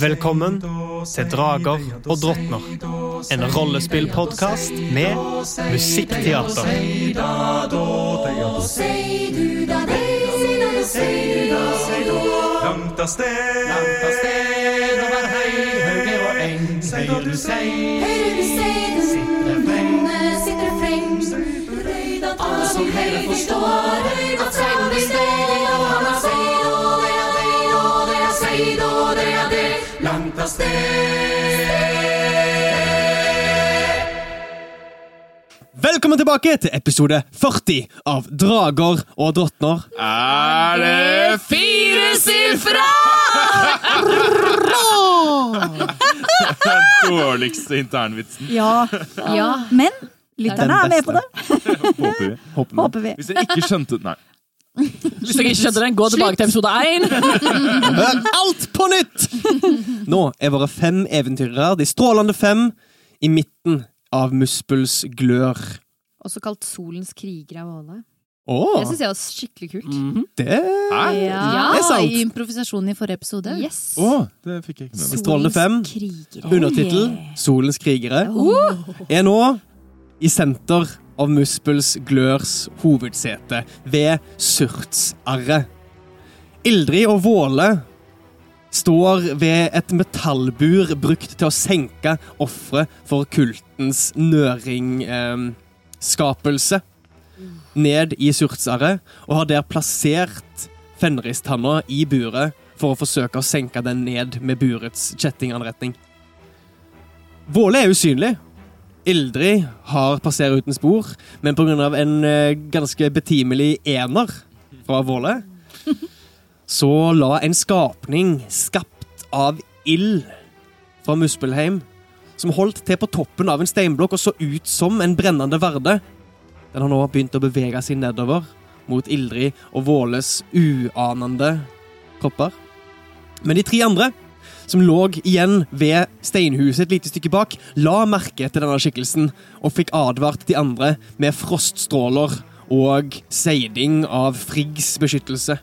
Velkommen til Drager og drottner. En rollespillpodkast med musikkteater. Langt av sted, over høyre og eng, høyre du sei, Høyre du se du, sitter freng, sitter freng Alle som du, forstår At seid sted. Velkommen tilbake til episode 40 av Drager og drottner. Er det firesifra?! Dårligste internvitsen. Ja. ja. Men lytterne er med på det, Håper vi. Håper vi. håper vi. Hvis dere ikke skjønte Nei. Hvis dere ikke skjønte den, gå tilbake til episode 1. Hør alt på nytt! Nå er våre fem eventyrere, de strålende fem, i midten av Muspels glør. Også kalt Solens krigere av Åle. Oh. Det syns jeg var skikkelig kult. det Hæ? Ja, Det er sant. i improvisasjonen i forrige episode. Yes. Oh, det fikk jeg ikke med De meg. strålende fem, undertittel Solens krigere, er nå i senter av Muspels glørs hovedsete, ved Surtsarret. Ildrid og Våle står ved et metallbur brukt til å senke ofre for kultens nøringskapelse ned i Surtsarret, og har der plassert Fenristanna i buret for å forsøke å senke den ned med burets kjettinganretning. Våle er usynlig. Ildrid har passert uten spor, men pga. en eh, ganske betimelig ener fra Våle, så la en skapning skapt av ild fra Muspelheim, som holdt til på toppen av en steinblokk og så ut som en brennende verde, den har nå begynt å bevege seg nedover mot Ildrid og Våles uanende kropper. Men de tre andre, som lå igjen ved steinhuset et lite stykke bak, la merke til denne skikkelsen og fikk advart de andre med froststråler og seiding av Friggs beskyttelse.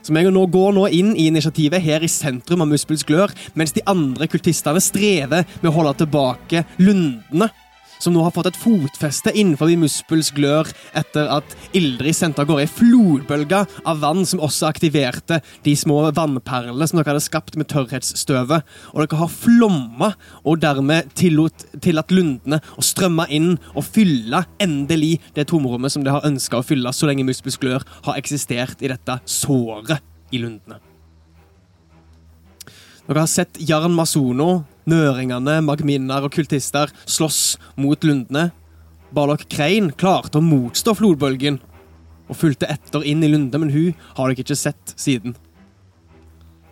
Så jeg nå går nå inn i initiativet her i sentrum av Muspels glør, mens de andre kultistene strever med å holde tilbake lundene, som nå har fått et fotfeste innenfor Muspels glør etter at Ildrid sendte av gårde ei flodbølge av vann som også aktiverte de små vannperlene som dere hadde skapt med tørrhetsstøvet. Og dere har flomma og dermed tillot, tillatt lundene å strømme inn og fylle endelig det tomrommet som de har ønska å fylle så lenge Muspels glør har eksistert i dette såret i lundene. Dere har sett Jarn Masono, nøringene, magminner og kultister slåss mot lundene. Barlok Krein klarte å motstå flodbølgen og fulgte etter inn i Lunde, men hun har dere ikke sett siden.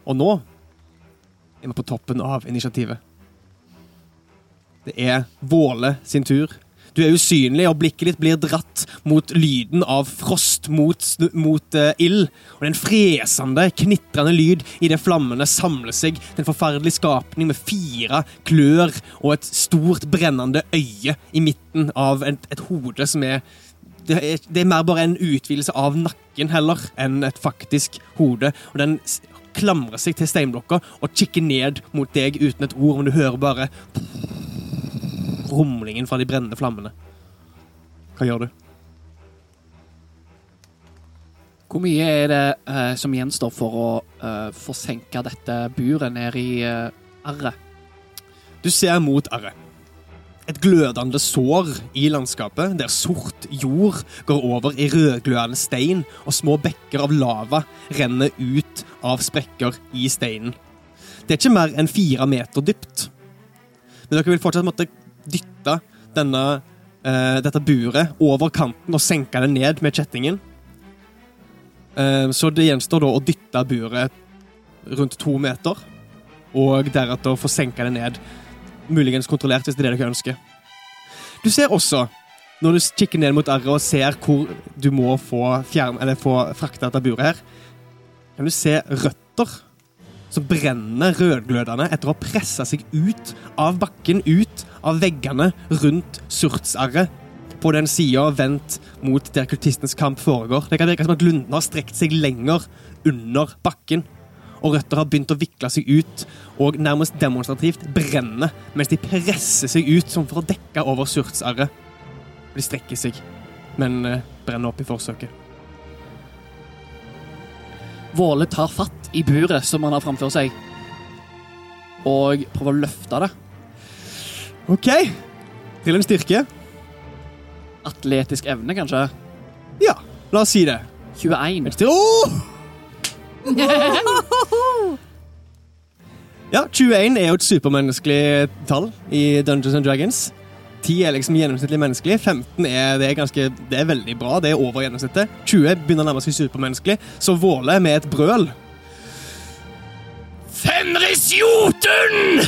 Og nå er vi på toppen av initiativet. Det er Våle sin tur. Du er usynlig, og blikket ditt blir dratt mot lyden av frost mot, mot uh, ild. Og er fresende, knitrende lyd idet flammene samler seg til en forferdelig skapning med fire klør og et stort, brennende øye i midten av et, et hode som er det er, det er mer bare en utvidelse av nakken heller enn et faktisk hode. Og den klamrer seg til steinblokka og kikker ned mot deg uten et ord, men du hører bare rumlingen fra de brennende flammene. Hva gjør du? Hvor mye er det eh, som gjenstår for å eh, forsenke dette buret ned i eh, arret? Du ser mot arret. Et glødende sår i landskapet, der sort jord går over i rødglødende stein, og små bekker av lava renner ut av sprekker i steinen. Det er ikke mer enn fire meter dypt. Men dere vil fortsatt måtte dytte denne, eh, dette buret over kanten og senke det ned med kjettingen. Eh, så det gjenstår da å dytte buret rundt to meter, og deretter få senka det ned muligens kontrollert, hvis det er det dere ønsker. Du ser også, når du kikker ned mot arret og ser hvor du må få, fjern, få frakta dette buret her, kan du se røtter som brenner rødglødende etter å ha pressa seg ut av bakken, ut av veggene rundt surtsarret, på den sida vendt mot der kultistenes kamp foregår. Det kan virke som at lundene har strekt seg lenger under bakken. Og røtter har begynt å vikle seg ut og nærmest demonstrativt brenne mens de presser seg ut som for å dekke over surtsarret. De strekker seg, men eh, brenner opp i forsøket. Våle tar fatt i buret som han har framfor seg, og prøver å løfte det. OK. Til en styrke. Atletisk evne, kanskje. Ja, la oss si det. 21. Til- Åh! Ja, 21 er jo et supermenneskelig tall i Dungeons and Dragons. 10 er liksom gjennomsnittlig menneskelig. 15 er, det er, ganske, det er veldig bra. Det er over gjennomsnittet. 20 begynner å nærme seg supermenneskelig. Så Våle med et brøl Fenris Jotun!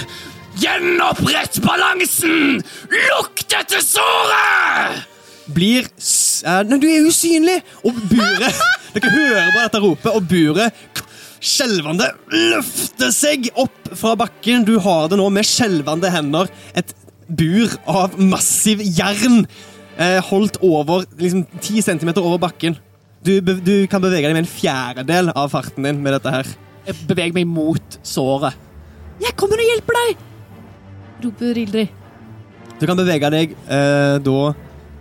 Gjenopprett balansen! Lukk dette såret! blir s eh, Nei, du er usynlig! Og buret Dere hører bare dette ropet, og buret skjelvende løfter seg opp fra bakken. Du har det nå med skjelvende hender. Et bur av massiv jern eh, holdt over liksom 10 cm over bakken. Du, be du kan bevege deg med en fjerdedel av farten din med dette her. Jeg beveger meg mot såret. Jeg kommer og hjelper deg! Roper Ildrid. Du kan bevege deg eh, da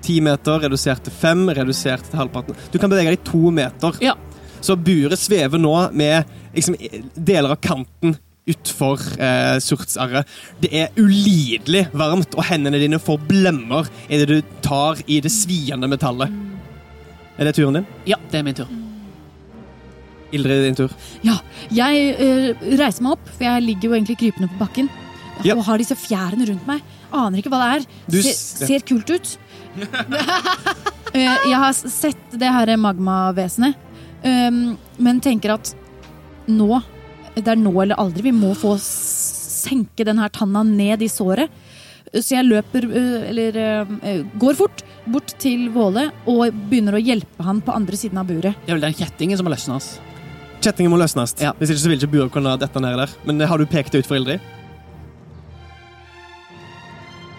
10 meter, redusert til 5, redusert til halvparten. Du kan bevege deg 2 meter. Ja. Så buret svever nå med liksom, deler av kanten utfor eh, surtsarret. Det er ulidelig varmt, og hendene dine får blemmer idet du tar i det sviende metallet. Er det turen din? Ja, det er min tur. Ildrid, din tur. Ja, jeg eh, reiser meg opp, for jeg ligger jo egentlig krypende på bakken. Ja. Og har disse fjærene rundt meg. Aner ikke hva det er. Du Se, s- ser kult ut. Eh, jeg har sett det her magmavesenet, um, men tenker at nå Det er nå eller aldri. Vi må få senke den her tanna ned i såret. Så jeg løper, eh, eller eh, går fort, bort til Våle og begynner å hjelpe han på andre siden av buret. Det er vel den kjettingen som har løsnes Kjettingen må løsnes. Ja. Hvis ikke så vil ikke buret kunne dette ned der. Men har du pekt det ut for Ildrid?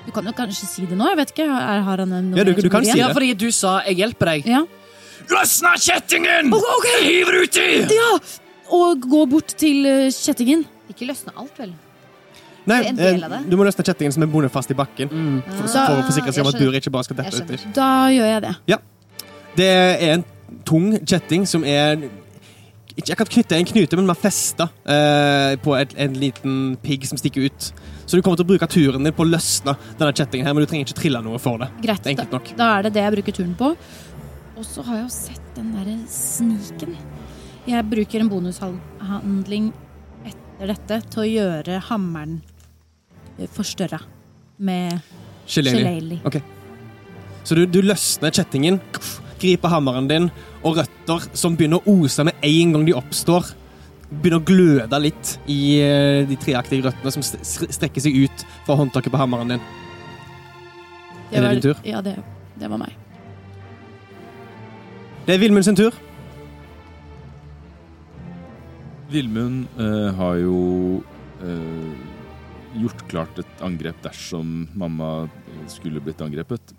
Du kan jo kanskje si det nå? Jeg vet ikke. Er, har han en Ja, du- du kan si det. Ja, fordi du sa 'jeg hjelper deg'. Ja. Løsna kjettingen! Ok, ok. Jeg hiver uti! ja! Og gå bort til eh, kjettingen. Ikke løsne alt, vel? Nei, eh, du må løsne kjettingen som er bundet fast i bakken. Mm. For, Da- for å forsikre seg om at buret ikke bare skal dette uti. Da gjør jeg det. Ja. Det er en tung kjetting som er ikke akkurat knytta i en knute, men man er festa eh, på et, en liten pigg som stikker ut. Så du kommer til å bruke turen din på å løsne denne kjettingen, her, men du trenger ikke trille noe for det. Greit. Da, da er det det jeg bruker turen på. Og så har jeg jo sett den derre sniken. Jeg bruker en bonushandling etter dette til å gjøre hammeren eh, forstørra med Shillelagh. shillelagh. Ok. Så du, du løsner kjettingen, griper hammeren din, og røtter som begynner å ose med en gang de oppstår, begynner å gløde litt i eh, de treaktige røttene som strekker seg ut fra håndtaket på hammeren din. Er det din tur? Ja, det, det var meg. Det er Vilmund sin tur. Vilmund eh, har jo eh, gjort klart et angrep dersom mamma eh, skulle blitt angrepet.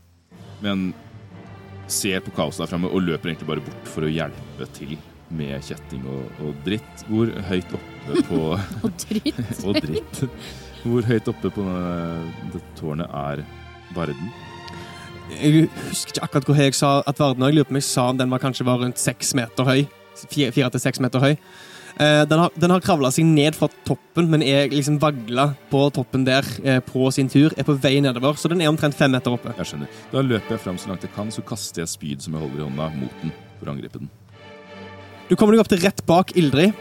Men ser på kaoset der framme og løper egentlig bare bort for å hjelpe til med kjetting og, og dritt. Hvor høyt oppe på Og dritt. Og dritt. Hvor høyt oppe på det tårnet er Varden? Jeg husker ikke akkurat hvor høy jeg sa at Varden var. Jeg lurer på om jeg sa om den var kanskje var rundt seks meter høy. Fire fire til seks meter høy. Eh, Den har, den har kravla seg ned fra toppen, men er liksom vagla på toppen der eh, på sin tur. Er på vei nedover, så den er omtrent fem meter oppe. Jeg skjønner. Da løper jeg fram så langt jeg kan, så kaster jeg spyd som jeg holder i hånda, mot den for å angripe den. Du kommer deg opp til rett bak Ildrid.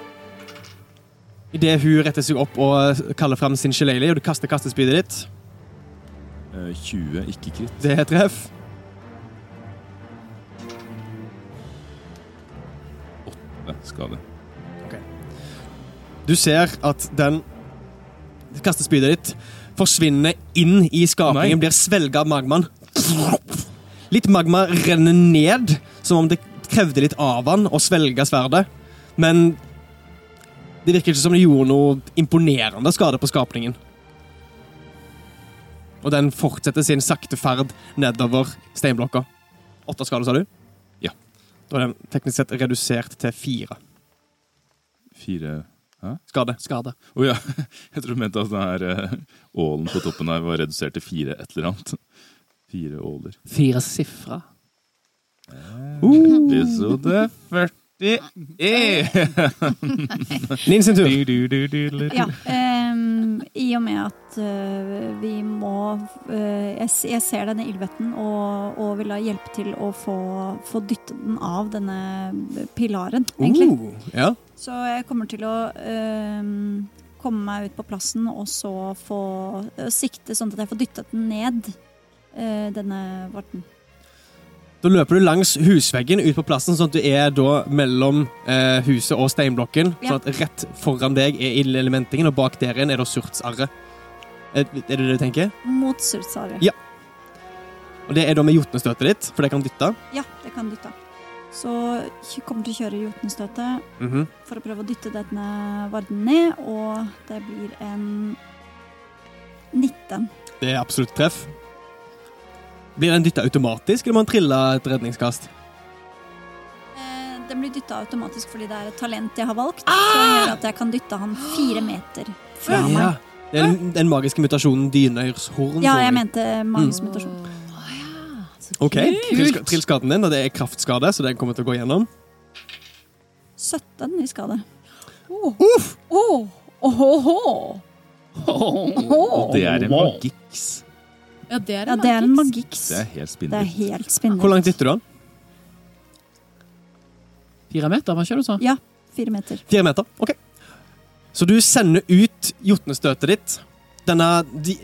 Idet hun retter seg opp og eh, kaller fram sin shillelagh, og du kaster kastespydet ditt. Eh, 20, ikke kritt. Det er treff. Det skade. Du ser at den kastespydet ditt forsvinner inn i skapningen, Nei. blir svelga av magmaen. Litt magma renner ned, som om det krevde litt av han å svelge sverdet. Men det virker ikke som det gjorde noe imponerende skade på skapningen. Og den fortsetter sin sakte ferd nedover steinblokka. Åtte skader, sa du? Ja. Da er den teknisk sett redusert til fire Fire skader. Skade. Å ja. Jeg tror du mente at denne her eh, ålen på toppen her var redusert til fire et eller annet. Fire åler. Fire sifre. Episode 40 E! Nin sin tur. Du, du, du, du, du. Ja, um, I og med at uh, vi må uh, jeg, jeg ser denne ildvetten og, og vil ha hjelp til å få, få dyttet den av denne pilaren, egentlig. Uh, ja. Så jeg kommer til å øh, komme meg ut på plassen og så få øh, sikte sånn at jeg får dyttet den ned, øh, denne varten. Da løper du langs husveggen ut på plassen, sånn at du er da mellom eh, huset og steinblokken. Ja. Sånn at rett foran deg er ildelementingen, og bak der igjen er da surtsarret. Er, er det det du tenker? Mot surtsarret. Ja. Og det er da med jotnestøtet ditt, for det kan dytte. Ja, det kan dytte. Så kommer til å kjøre Jotunstøtet mm -hmm. for å prøve å dytte denne varden ned, og det blir en 19. Det er absolutt treff. Blir den dytta automatisk, eller må den trille et redningskast? Eh, Den blir dytta automatisk fordi det er et talent jeg har valgt, som gjør at jeg kan dytte han fire meter fra Ja. meg. Den, den magiske mutasjonen dynøyrshorn. Ja, jeg mente magisk Mm. mutasjon. Ok, trill, trill din, og det er kraftskade, så den kommer til å gå gjennom. 17 i skade. Uff! Og det er en magiks. Ja, det er Ja, en det er en magiks. magiks. Det er helt Det er spinnvilt. helt Hvor spinnvilt. langt dytter du den? Fire meter, hva kjører du sa? Ja, fire meter. Fire meter. Ok. Så du sender ut jotnestøtet ditt. Denne di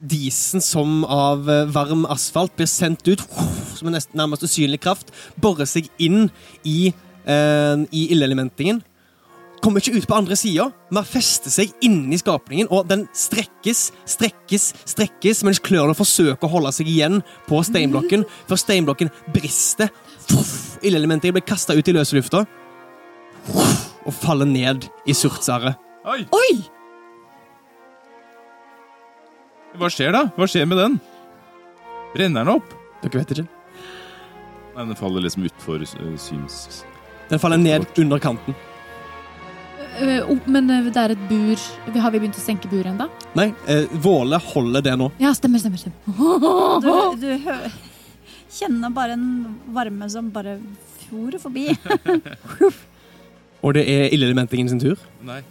disen som av eh, varm asfalt blir sendt ut som en nesten nærmest usynlig kraft, borer seg inn i, eh, i ildelementingen. Kommer ikke ut på andre sida, men fester seg inni skapningen, og den strekkes, strekkes, strekkes, mens klørne forsøker å holde seg igjen på steinblokken, før steinblokken brister. Ildelementingen blir kasta ut i løse lufta og faller ned i surtsaret. Oi! Oi! Hva skjer da? Hva skjer med den? Brenner den opp? Dere vet ikke. Nei, den faller liksom utfor uh, syns... Den faller ned under kanten. Øh, oh, men øh, det er et bur. Vi- Har vi begynt å senke buret ennå? Nei, eh, Våle holder det nå. Ja, stemmer, stemmer. stemmer. Du, du hø kjenner bare en varme som bare fjorer forbi. Og det er ildelementingen sin tur. Nei.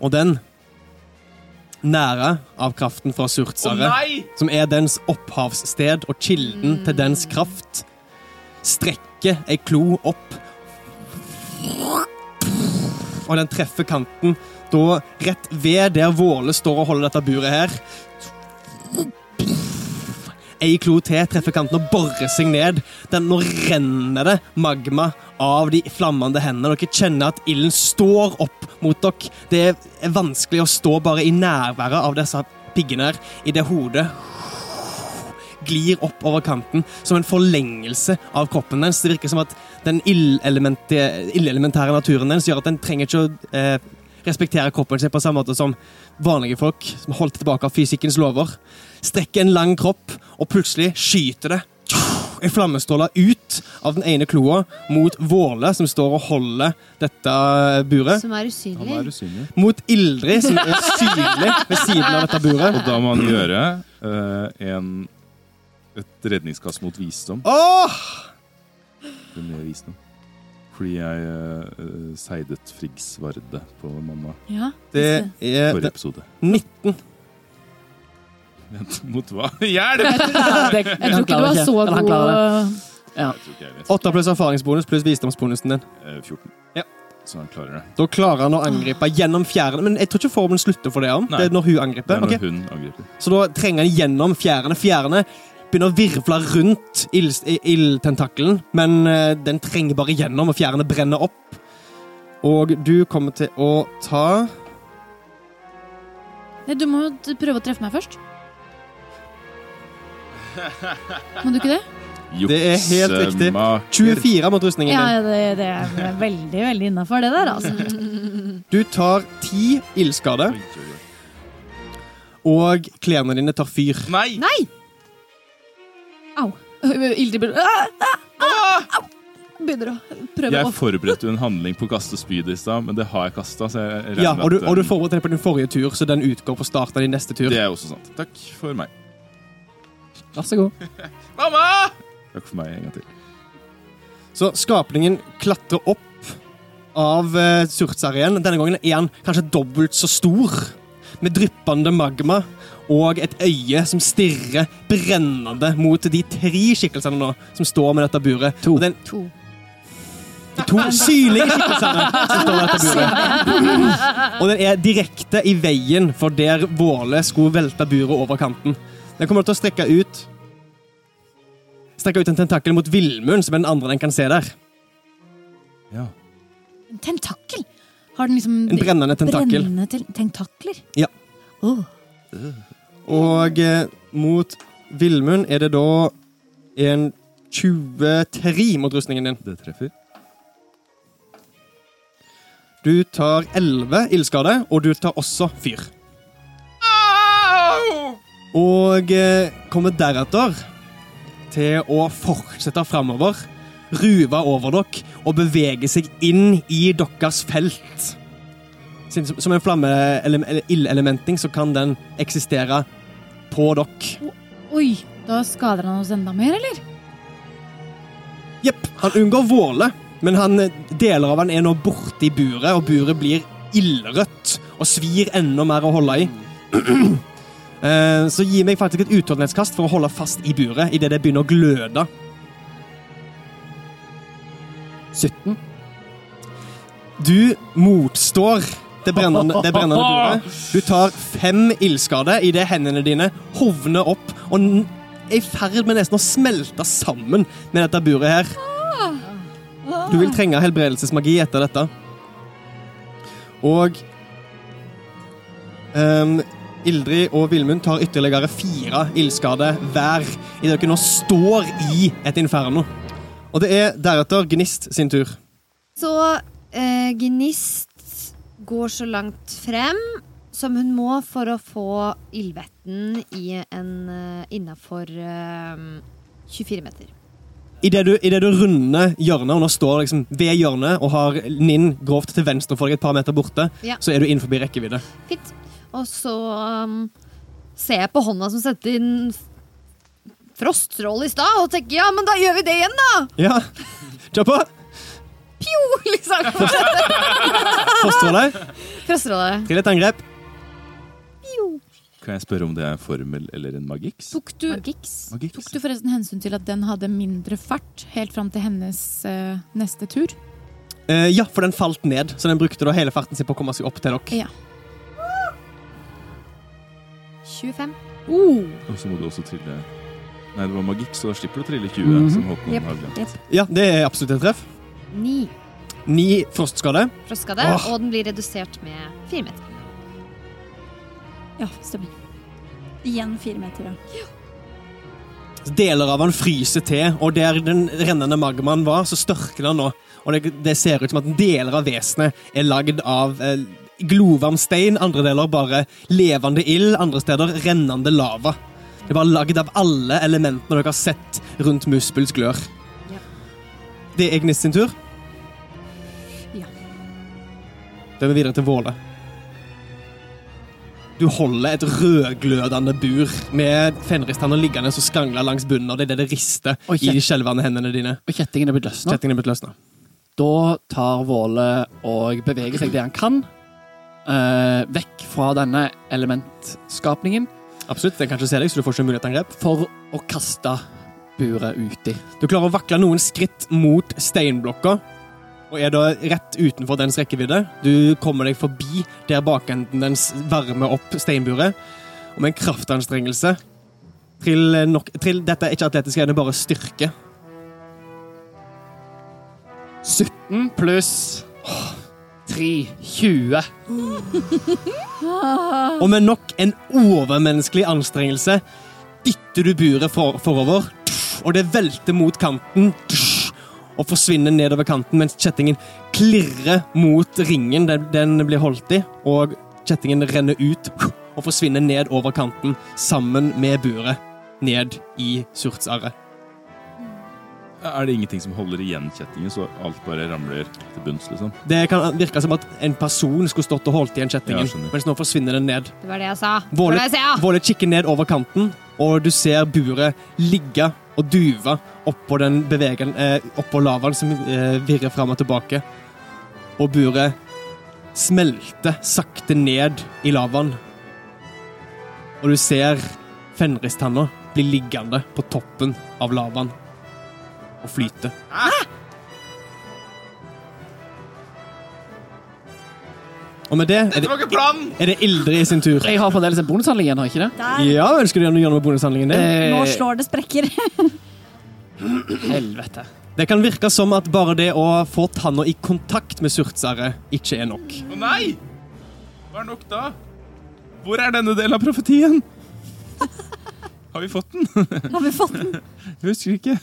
Og den, nære av kraften fra Å surtsaret, nei! som er dens opphavssted og kilden til dens kraft, strekker ei klo opp. Og den treffer kanten da rett ved der Våle står og holder dette buret her. Ei klo til treffer kanten og borer seg ned. Den, nå renner det magma av de flammende hendene. Dere kjenner at ilden står opp mot dere. Det er vanskelig å stå bare i nærværet av disse piggene her, i det hodet glir opp over kanten som en forlengelse av kroppen dens. Det virker som at den ildelementære naturen dens gjør at den trenger ikke å eh, respektere kroppen sin på samme måte som vanlige folk som holdt tilbake av fysikkens lover. Strekker en lang kropp, og plutselig skyter det en flammestråle ut av den ene kloa mot Våle, som står og holder dette buret. Som er usynlig. er usynlig. usynlig. Mot Ildrid, som er synlig ved siden av dette buret. Og da må han gjøre uh, en, et redningskast mot visdom. Åh! Det er mye visdom. Fordi jeg uh, seidet Friggs Varde på mamma Ja, Det er forrige episode. 19. Vent, mot hva? Hjelp! Jeg tror ikke du var så god. Ja. Vet. 8 pluss erfaringsbonus pluss visdomsbonusen din. Eh, 14. Ja. Så han klarer det. Da klarer han å angripe gjennom fjærene. Men jeg tror ikke formelen slutter for det. om. Nei. Det er når hun angriper. Det er når okay. hun angriper. Så da trenger han gjennom fjærene. Fjærene begynner å virvle rundt ild- ildtentakelen, men eh, den trenger bare gjennom, og fjærene brenner opp. Og du kommer til å ta Nei, Du må jo prøve å treffe meg først. Må du ikke det? Det er helt riktig. 24 mot rustningen Ja, din. det, det er veldig, veldig innafor, det der, altså. Du tar 10 ildskade, og klærne dine tar fyr. Nei! Nei! Au. Ildrid begynner Ah, ah, ah. Begynner å prøve Jeg å forberedte jo en handling på å kaste spyd i stad, men det har jeg kasta. Ja, og du, og du forberedte deg på din forrige tur, så den utgår på starten av din neste tur. Det er også sant. Takk for meg. Vær så god. Mamma! Takk for meg en gang til. Så skapningen klatrer opp av uh, surtsarien. Denne gangen er han kanskje dobbelt så stor, med dryppende magma og et øye som stirrer brennende mot de tre skikkelsene nå som står med dette buret. To. Og den, To. de to syrlige skikkelsene som står med dette buret. Og den er direkte i veien for der Våle skulle velte buret over kanten. Den kommer til å strekke ut Strekke ut en tentakkel mot villmuren, som er den andre den kan se der. Ja. En tentakkel? Har den liksom En brennende tentakkel. Brennende ten tentakler? Ja. Åh. Og eh, mot Villmund er det da en 23 mot rustningen din. Det treffer. Du tar 11 ildskade, og du tar også fyr. Og eh, kommer deretter til å fortsette framover, ruve over dere og bevege seg inn i deres felt. Som en flammeildelementing så kan den eksistere på dere. Oi, da skader han oss enda mer, eller? Jepp. Han unngår Våle, men han, deler av han er nå borte i buret, og buret blir ildrødt og svir enda mer å holde i. Eh, Så gi meg faktisk et utholdenhetskast for å holde fast i buret idet det begynner å gløde. 17. Du motstår det brennende, det brennende buret. Du tar fem ildskade idet hendene dine hovner opp og er i ferd med nesten å smelte sammen med dette buret her. Du vil trenge helbredelsesmagi etter dette. Og um, Ildrid og Vilmund tar ytterligere fire ildskade hver idet dere nå står i et inferno. Og det er deretter Gnist sin tur. Så eh, Gnist går så langt frem som hun må for å få ildvetten i en uh, innafor eh, 24 meter. Idet du, i det du runder hjørnet, og nå står liksom ved hjørnet og har Ninn grovt til venstre for deg et par meter borte, Ja. så er du innenfor rekkevidde. Fint. Og så um, ser jeg på hånda som setter inn froststråle i stad, og tenker ja, men da gjør vi det igjen, da! Ja, kjør på! Jo, liksom. Froststråle. Froststråle. Til et angrep. Kan jeg spørre om det er en formel eller en magix? Tok du, Magix. Magix. tok du forresten hensyn til at den hadde mindre fart helt fram til hennes uh, neste tur? Uh, ja, for den falt ned, så den brukte da hele farten sin på å komme seg opp til dere. Ja. 25. Uh. Og så må du også trille Nei, det var magix, så da slipper du å trille 20, Mhm. som yep. Ja, det er absolutt et treff. 9 Ni frostskade. frostskade, Åh. og den blir redusert med 4 meter. Ja, stemmer. Igjen fire meter, ja. Deler av han fryser til, og der den rennende magmaen var, så størker den nå. Og det, det ser ut som at deler av vesenet er lagd av eh, glovarm stein, andre deler bare levende ild, andre steder rennende lava. Det var lagd av alle elementene dere har sett rundt Muspels glør. Ja. Det er Gnist sin tur. Da er vi videre til Våle. Du holder et rødglødende bur med fenristanner liggende og skrangler langs bunnen og det er det rister og i de skjelvende hendene dine. Og kjettingen er blitt løsna. Kjettingen er blitt løsna. Da tar Våle og beveger seg det han kan, eh, vekk fra denne elementskapningen, Absolutt, den kan ikke se deg, så du får ikke mulighet til angrep. for å kaste buret uti. Du klarer å vakle noen skritt mot steinblokka, og er da rett utenfor dens rekkevidde. Du kommer deg forbi der bakenden dens varmer opp steinburet, og med en kraftanstrengelse Trill nok trill, Dette er ikke atletisk, det er bare styrke. 17 pluss 3 20. Og med nok en overmenneskelig anstrengelse dytter du buret for, forover, og det velter mot kanten og forsvinner nedover kanten mens kjettingen klirrer mot ringen den, den blir holdt i, og kjettingen renner ut og forsvinner ned over kanten sammen med buret ned i surtsarret. Er det ingenting som holder igjen kjettingen, så alt bare ramler til bunns, liksom? Det kan virke som at en person skulle stått og holdt igjen kjettingen, Ja, mens nå forsvinner den ned. Det var det jeg sa. Det det jeg sa. Våle kikker ned over kanten, og du ser buret ligge og duve oppå bevegen, eh, oppå lavaen som eh, virrer fram og tilbake. Og buret smelter sakte ned i lavaen. Og du ser Fenristanna bli liggende på toppen av lavaen og flyte. Og med det er det, er det Ildrid sin tur. Jeg har fremdeles en bonushandling igjen, har jeg ikke det? Der. Ja, ønsker du å gjøre noe med bonushandlingen din? Nå Eh, slår det sprekker. helvete. Det kan virke som at bare det å få tanna i kontakt med surtsere ikke er nok. Å nei! Hva er nok da? Hvor er denne delen av profetien? Har vi fått den? Har vi fått den? Jeg husker ikke.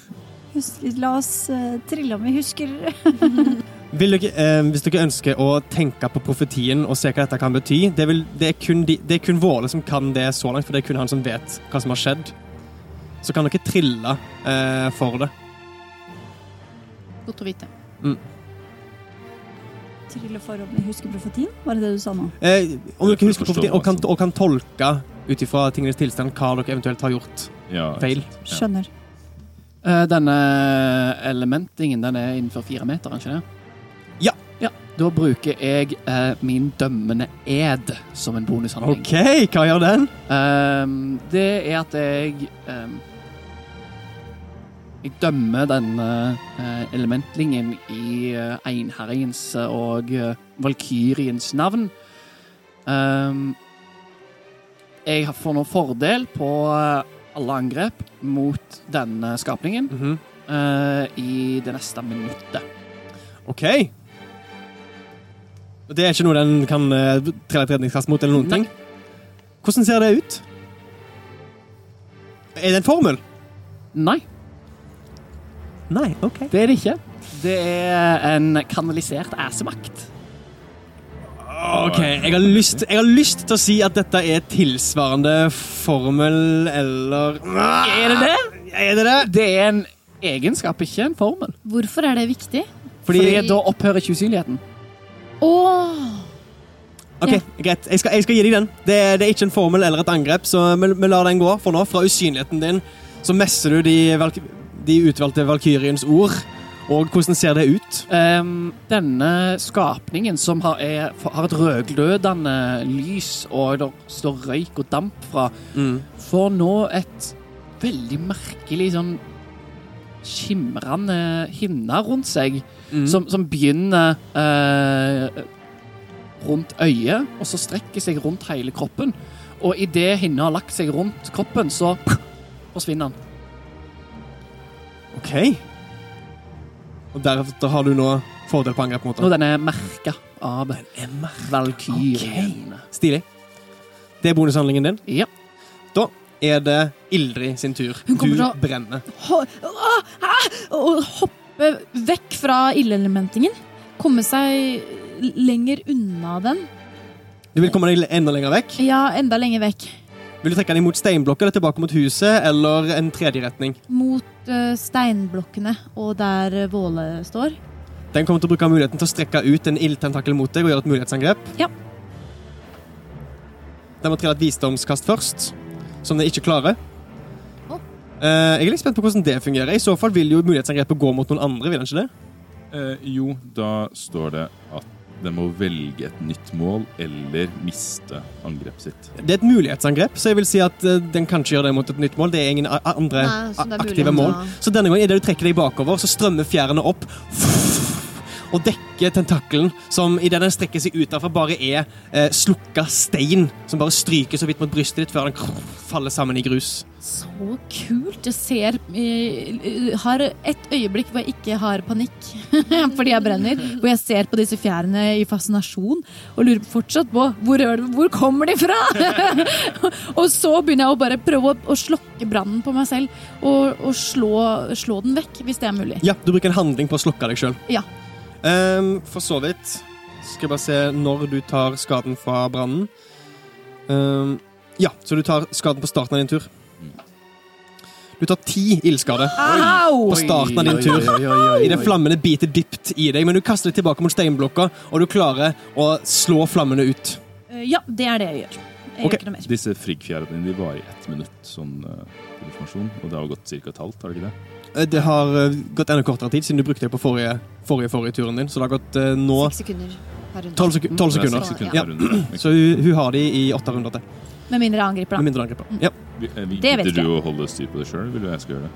Husker, la oss uh, trille om vi husker. Vil dere, eh, hvis dere ønsker å tenke på profetien og se hva dette kan bety Det, vil, det, er, kun de, det er kun Våle som kan det så langt, for det er kun han som vet hva som har skjedd. Så kan dere trille eh, for det. Godt å vite. Trille for om vi husker profetien? Var det det du sa nå? Eh, om dere husker profetien og kan, og kan tolke ut ifra tingenes tilstand hva dere eventuelt har gjort Ja, feil. Skjønner. Eh, denne elementingen den er innenfor fire meter, er den ikke det? Ja. ja. Da bruker jeg eh, min dømmende ed som en bonushandling. OK, hva gjør den? Ehm, det er at jeg ehm, Jeg dømmer denne eh, elementlingen i uh, einherringens og uh, valkyriens navn. Ehm, jeg har- får nå fordel på eh, alle angrep mot denne skapningen Mhm. eh, i det neste minuttet. OK. Det er ikke noe den kan uh, trelle et redningskast mot, eller noen ting? Hvordan ser det ut? Er det en formel? Nei, Nei, OK. det er det ikke. Det er en kanalisert æsemakt. Ok, jeg har, lyst, jeg har lyst til å si at dette er tilsvarende formel eller Er det det? Er det det? Det er en egenskap, ikke en formel. Hvorfor er det viktig? Fordi, Fordi da opphører ikke usynligheten. Åh! ok, Greit, jeg skal, jeg skal gi deg den. Det, det er ikke en formel eller et angrep, så vi, vi lar den gå for nå. Fra usynligheten din så messer du de, de utvalgte valkyriens ord. Og hvordan ser det ut? Um, denne skapningen som har, er, har et rødglødende lys, og det står røyk og damp fra, får nå et veldig merkelig sånn skimrende hinne rundt seg, Mm. som, som begynner eh, rundt øyet, og så strekker seg rundt hele kroppen. Og idet hinna har lagt seg rundt kroppen, så forsvinner den. OK. Og deretter har du nå fordel på angrep mot Og den. den er merka av Valkyrien. Stilig. Det er bonushandlingen din. Ja. Er det Ildrid sin tur. Hun Du til å- brenner. Ho Åh, hæ? Å hoppe vekk fra ildelementingen. Komme seg lenger unna den. Du vil komme deg enda lenger vekk. Ja, enda lenger vekk. Vil du trekke den mot steinblokka eller tilbake mot huset, eller en tredje retning? Mot uh, steinblokkene og der Våle står. Den kommer til å bruke muligheten til å strekke ut en ildtentakel mot deg og gjøre et mulighetsangrep. Ja. Den må trille et visdomskast først, som de ikke klarer. Eh, jeg er litt spent på hvordan det fungerer. I så fall vil jo mulighetsangrepet gå mot noen andre, vil den ikke det? Eh, jo, da står det at den må velge et nytt mål eller miste angrepet sitt. Det er et mulighetsangrep, så jeg vil si at eh, den kan ikke gjøre det mot et nytt mål. Det er ingen a- andre Nei, så det er aktive mulig mål. Så denne gangen, idet du trekker deg bakover, så strømmer fjærene opp og dekker tentakelen, som idet den strekker seg ut derfra, bare er eh, slukka stein som bare stryker så vidt mot brystet ditt før den faller sammen i grus. Så kult. Jeg ser jeg Har et øyeblikk hvor jeg ikke har panikk fordi jeg brenner. Hvor jeg ser på disse fjærene i fascinasjon og lurer fortsatt på hvor, hvor kommer de fra? og så begynner jeg å bare prøve å, slokke brannen på meg selv og, og slå, slå den vekk, hvis det er mulig. Ja, du bruker en handling på å slukke deg sjøl. Ja. For så vidt. Skal jeg bare se når du tar skaden fra brannen. Um, ja, så du tar skaden på starten av din tur. Du tar ti ildskade på starten av din tur. Idet flammene biter dypt i deg, men du kaster deg tilbake mot steinblokka, og du klarer å slå flammene ut. Eh, Ja, det er det jeg gjør. Jeg okay. gjør ikke noe mer. Disse friggfjærene dine varer i ett minutt sånn uh, informasjon, og det har gått ca. et halvt, har det ikke det? Eh, Det har eh, gått enda kortere tid siden du brukte det på forrige, forrige, forrige turen din, så det har gått uh, nå Seks sekunder Tolv runde. 12, seku 12 Det er sekunder. sekunder Ja. Ja. Så hun, hun har de i åtte runder til. Med mindre angriper, angriper, Med mindre angriper. Ja. Eh, vi- Det vet du å holde styr på det sjøl, vil du jeg skal gjøre det?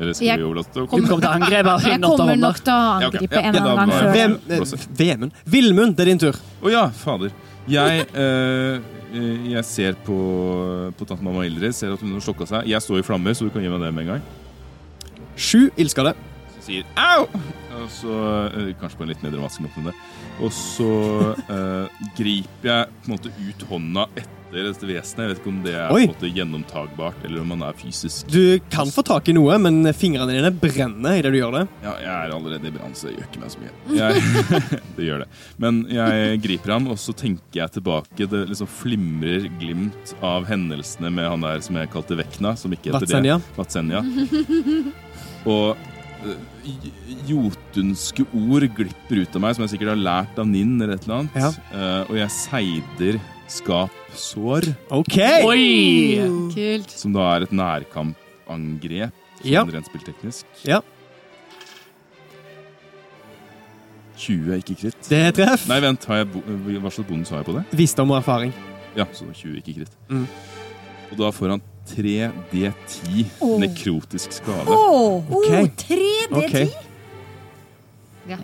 Eller skal Jeg vi overlate det? Du kommer til å angripe Jeg kommer nok til å Ja, angripe Ja, en eller annen gang før. Vemund. Vilmund, det er din tur. Å ja, fader. Jeg, eh, eh, jeg ser på, på tante mamma Ildrid, ser at hun har slokka seg. Jeg står i flammer, så du kan gi meg det med en gang. Sju ildskade. Så sier au! Og så, eh, kanskje på en litt nedre opp enn det. Og så eh, griper jeg på en måte ut hånda etter dette vesenet. Jeg vet ikke om det er på Oi. en måte gjennomtagbart, eller om man er fysisk. Du kan få tak i noe, men fingrene dine brenner idet du gjør det. Ja, jeg er allerede i brann, så det gjør ikke meg så mye. Jeg, det gjør det. Men jeg griper ham, og så tenker jeg tilbake. Det liksom flimrer glimt av hendelsene med han der som jeg kalte Vekna, som ikke heter Vatsenja. det. Vatsenja. Og eh, jotunske ord glipper ut av meg, som jeg sikkert har lært av Ninn eller et eller annet. Ja. Eh, og jeg seider skapsår, OK! Oi! Kult. som da er et nærkampangrep, sånn Ja. rent spillteknisk. Ja. 20 er ikke kritt. Det er treff. Nei, vent, har jeg bo hva slags bonus har jeg på det? Visdom og erfaring. Ja, så 20 ikke kritt. Mm. Og da får han 3D10 oh. nekrotisk skade. Åh, okay. oh, 3D10! Ok.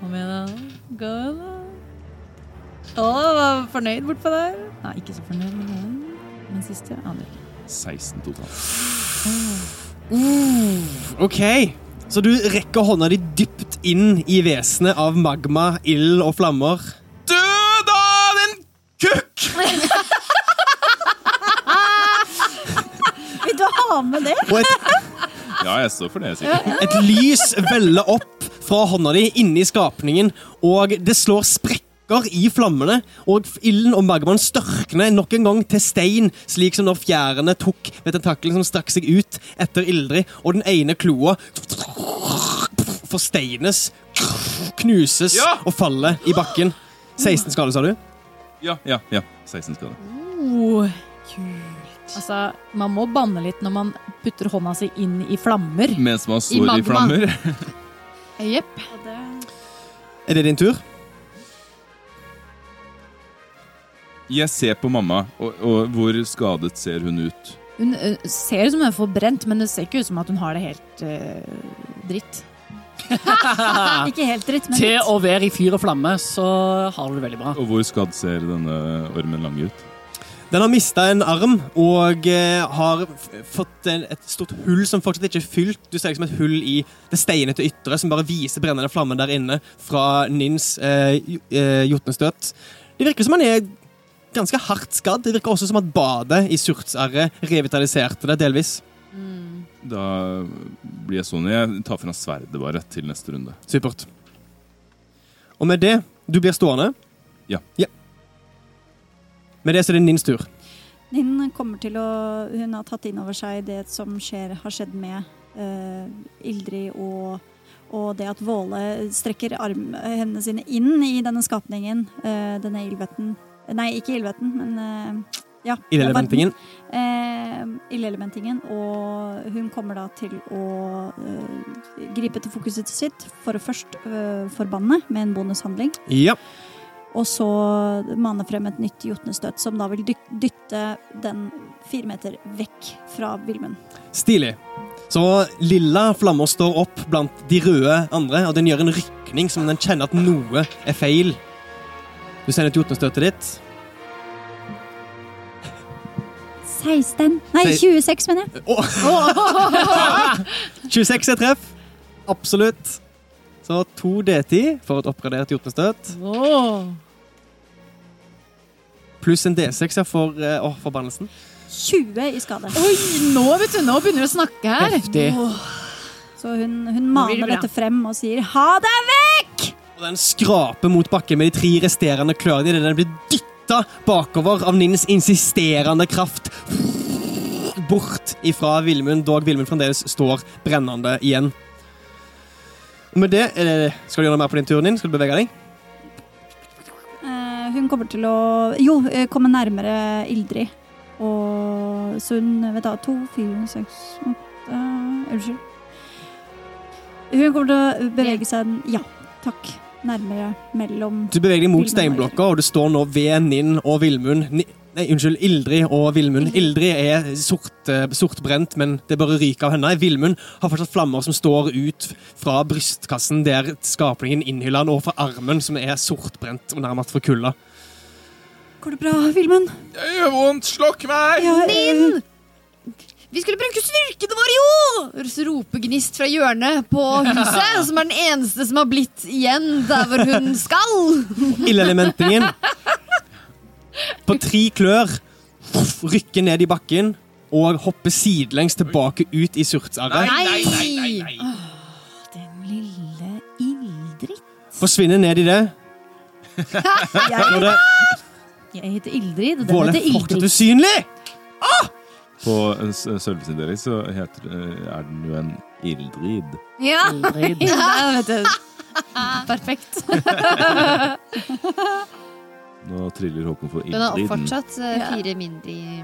Kom igjen, da. Gå, da. Å, var fornøyd bortpå der. Nei, ikke så fornøyd med den. Men siste andre. 16 totalt. OK. Så du rekker hånda di dypt inn i vesenet av magma, ild og flammer. Død av en kukk! Du har med det? Og et, Ja, jeg står for det, sikkert. et lys veller opp fra hånda di inni skapningen, og det slår sprekker i flammene, og ilden og magmaen størkner nok en gang til stein, slik som når fjærene tok ved tentakelen som strakk seg ut etter Ildrid, og den ene kloa forsteines, knuses Ja! og faller i bakken. 16 skade, sa du? Ja, ja, ja. 16 skade. Oh, Altså, man må banne litt når man putter hånda si inn i flammer. Mens man står i, i flammer. Jepp. Det Er det din tur? Jeg ser på mamma, og, og hvor skadet ser hun ut? Hun uh, ser ut som hun er forbrent, men det ser ikke ut som at hun har det helt uh, dritt. Ikke helt dritt, men Til litt. å være i fyr og flamme, så har du det veldig bra. Og hvor skadd ser denne ormen lang ut? Den har mista en arm og eh, har fått et stort hull som fortsatt ikke er fylt. Du ser liksom et hull i det steinete ytre som bare viser brennende flammen der inne fra Nins eh, eh, jotnestøt. Det virker som han er ganske hardt skadd. Det virker også som at badet i surtsarret revitaliserte det delvis. Da blir jeg sånn Jeg tar fra sverdet bare til neste runde. Supert. Og med det Du blir stående. Ja. Med det så er det Nins tur. Ninn kommer til å Hun har tatt inn over seg det som skjer, har skjedd med uh, Ildrid og, og det at Våle strekker arm, hendene sine inn i denne skapningen. uh, denne ildvetten Nei, ikke ildvetten, men uh, ja. Ildelementingen. Ildelementingen. Og hun kommer da til å gripe til fokuset sitt for å først forbanne med en bonushandling. Ja. Og så mane frem et nytt jotnestøt, som da vil dytte den fire meter vekk fra Vilmund. Stilig. Så lilla flammer står opp blant de røde andre, og den gjør en rykning som den kjenner at noe er feil. Du sender et jotnestøtet ditt. 16 Nei, 26, mener jeg. 26 er treff. Absolutt. Så to D10 for et oppgradert jotnestøt. Åh. Pluss en D6 er for eh, Åh, forbannelsen. 20 i skade. Oi, nå, vet du, nå begynner du å snakke her. Heftig. Så hun, hun maner dette frem og sier 'ha deg vekk'! Og den skraper mot bakken med de tre resterende klørne idet den blir dytta dytta bakover av Nins insisterende kraft. Bort ifra Vilmund, dog Vilmund fremdeles står brennende igjen. Og med det, er det, Skal du gjøre noe mer på din tur, Nin? Skal du bevege deg? Hun kommer til å Jo, eh, komme nærmere Ildrid. Og så hun vet da, to, fire, seks, åtte Unnskyld. Hun kommer til å bevege seg Ja, takk. Nærmere mellom Du beveger deg mot steinblokka, og du står nå ved Ninn og Vilmund. Nei, unnskyld, Ildrid og Villmund. Ildrid er sort, eh, sortbrent, men det bare ryker av henne. Villmund har fortsatt flammer som står ut fra brystkassen der skapningen innhyller han, og fra armen, som er sortbrent og nærmest forkulla. Går det bra, Villmund? Det gjør vondt! Slokk meg! Ja, eh, Ninn! Vi skulle bruke styrkene våre, jo! Roper Gnist fra hjørnet på huset, som er den eneste som har blitt igjen der hvor hun skal. Ildelementingen på tre klør rykker ned i bakken og hopper sidelengs tilbake ut i surtsarret. Nei! nei, nei, nei. Den lille Ildrid. Forsvinner ned i det. Når det Jeg heter Ildrid, og den Våle heter fortsatt Ildrid. usynlig! På eh, s- servicen så heter, eh, er den jo en ildrid. Ja, Ildrid. ja vet du. Perfekt. Nå triller Håkon for Den har fortsatt eh, fire mindre i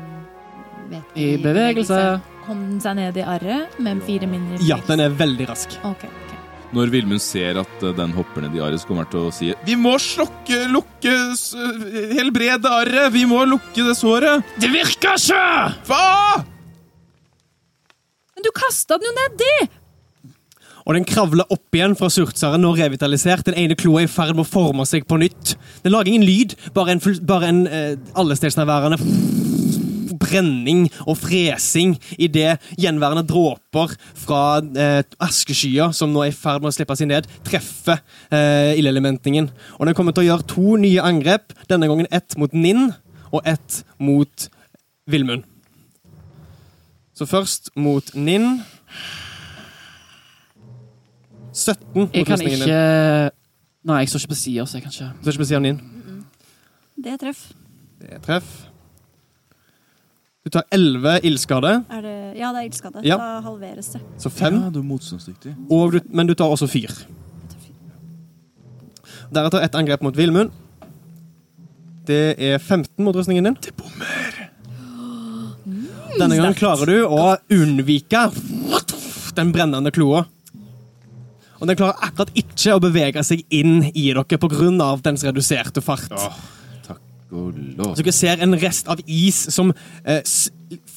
meter I bevegelse. Kom den seg ned i arret med fire mindre i Ja, den er veldig rask. Okay, okay. Når Vilmund ser at eh, den hopper ned i arret, så kommer han til å si Vi må slokke, lukke, helbrede arret! Vi må lukke det såret! Det virker ikke! Hva?! Men du kasta den jo nedi! Og den kravler opp igjen fra surtsaren, nå revitalisert. Den ene kloa er i ferd med å forme seg på nytt. Den lager ingen lyd, bare en, bare en eh, allestedsnærværende brenning og fresing idet gjenværende dråper fra eh, askeskyer, som nå er i ferd med å slippe seg ned, treffer eh, ildelementingen. Og den kommer til å gjøre to nye angrep, denne gangen ett mot Ninn og ett mot Villmund. Så først mot Ninn. 17 mot Jeg kan ikke din. Nei, jeg står ikke på sida, så jeg kan ikke Står ikke på siden din. Det er treff. Det er treff. Du tar 11 ildskade, Er det, ja, det er ildskade. Ja. Da halveres det. så 5. Ja, du er motstandsdyktig. Og du, men du tar også 4. Deretter ett angrep mot Vilmund. Det er 15 mot rustningen din. Det bommer! Denne gangen klarer du å unnvike den brennende kloa. Og den klarer akkurat ikke å bevege seg inn i dere pga. dens reduserte fart. Åh, takk og lov. Så dere ser en rest av is som eh,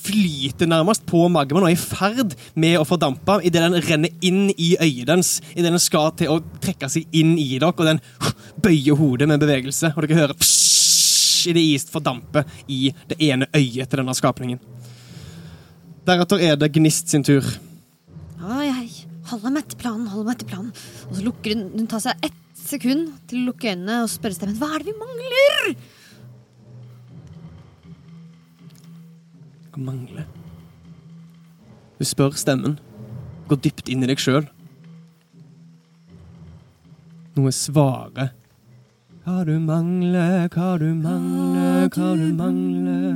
flyter nærmest på magmaen og er i ferd med å fordampe idet den renner inn i øyet dens. Idet den skal til å trekke seg inn i dere, og den bøyer hodet med en bevegelse. Og dere hører psj idet is fordamper i det ene øyet til denne skapningen. Deretter er det Gnist sin tur. Holder meg til planen, hold meg til planen. Og så lukker hun Hun tar seg ett sekund til å lukke øynene og spørre stemmen hva er det vi mangler. Hva mangler? Du spør stemmen. Går dypt inn i deg sjøl. Noe svarer. Hva du mangler, hva du mangler, hva du mangler.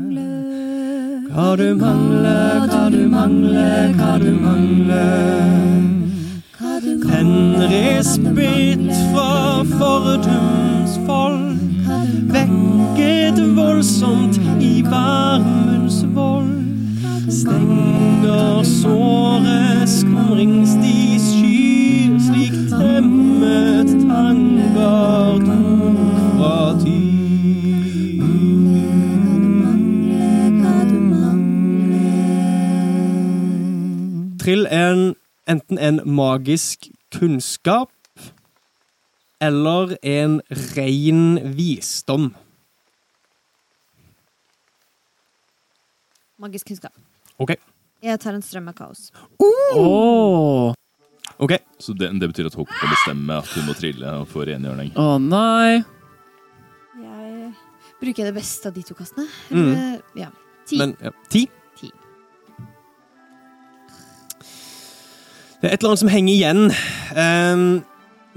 Hva du mangler, hva du mangler, hva du mangler. Henrisbitt fra fordums folk vekket voldsomt i varmens vold. Stenger såre skumringsstis skyr, slik temmet tanker Trill en, enten en magisk kunnskap eller en ren visdom. Magisk kunnskap. OK. Jeg tar en strøm av kaos. Åh. ok. Så det, det betyr at Håkon kan bestemme at hun må trille og få rengjøring? Å nei. Jeg Bruker det beste av de to kastene? Mm. Eller, ja. Ti. Men ja, ti. Det er et eller annet som henger igjen. Um,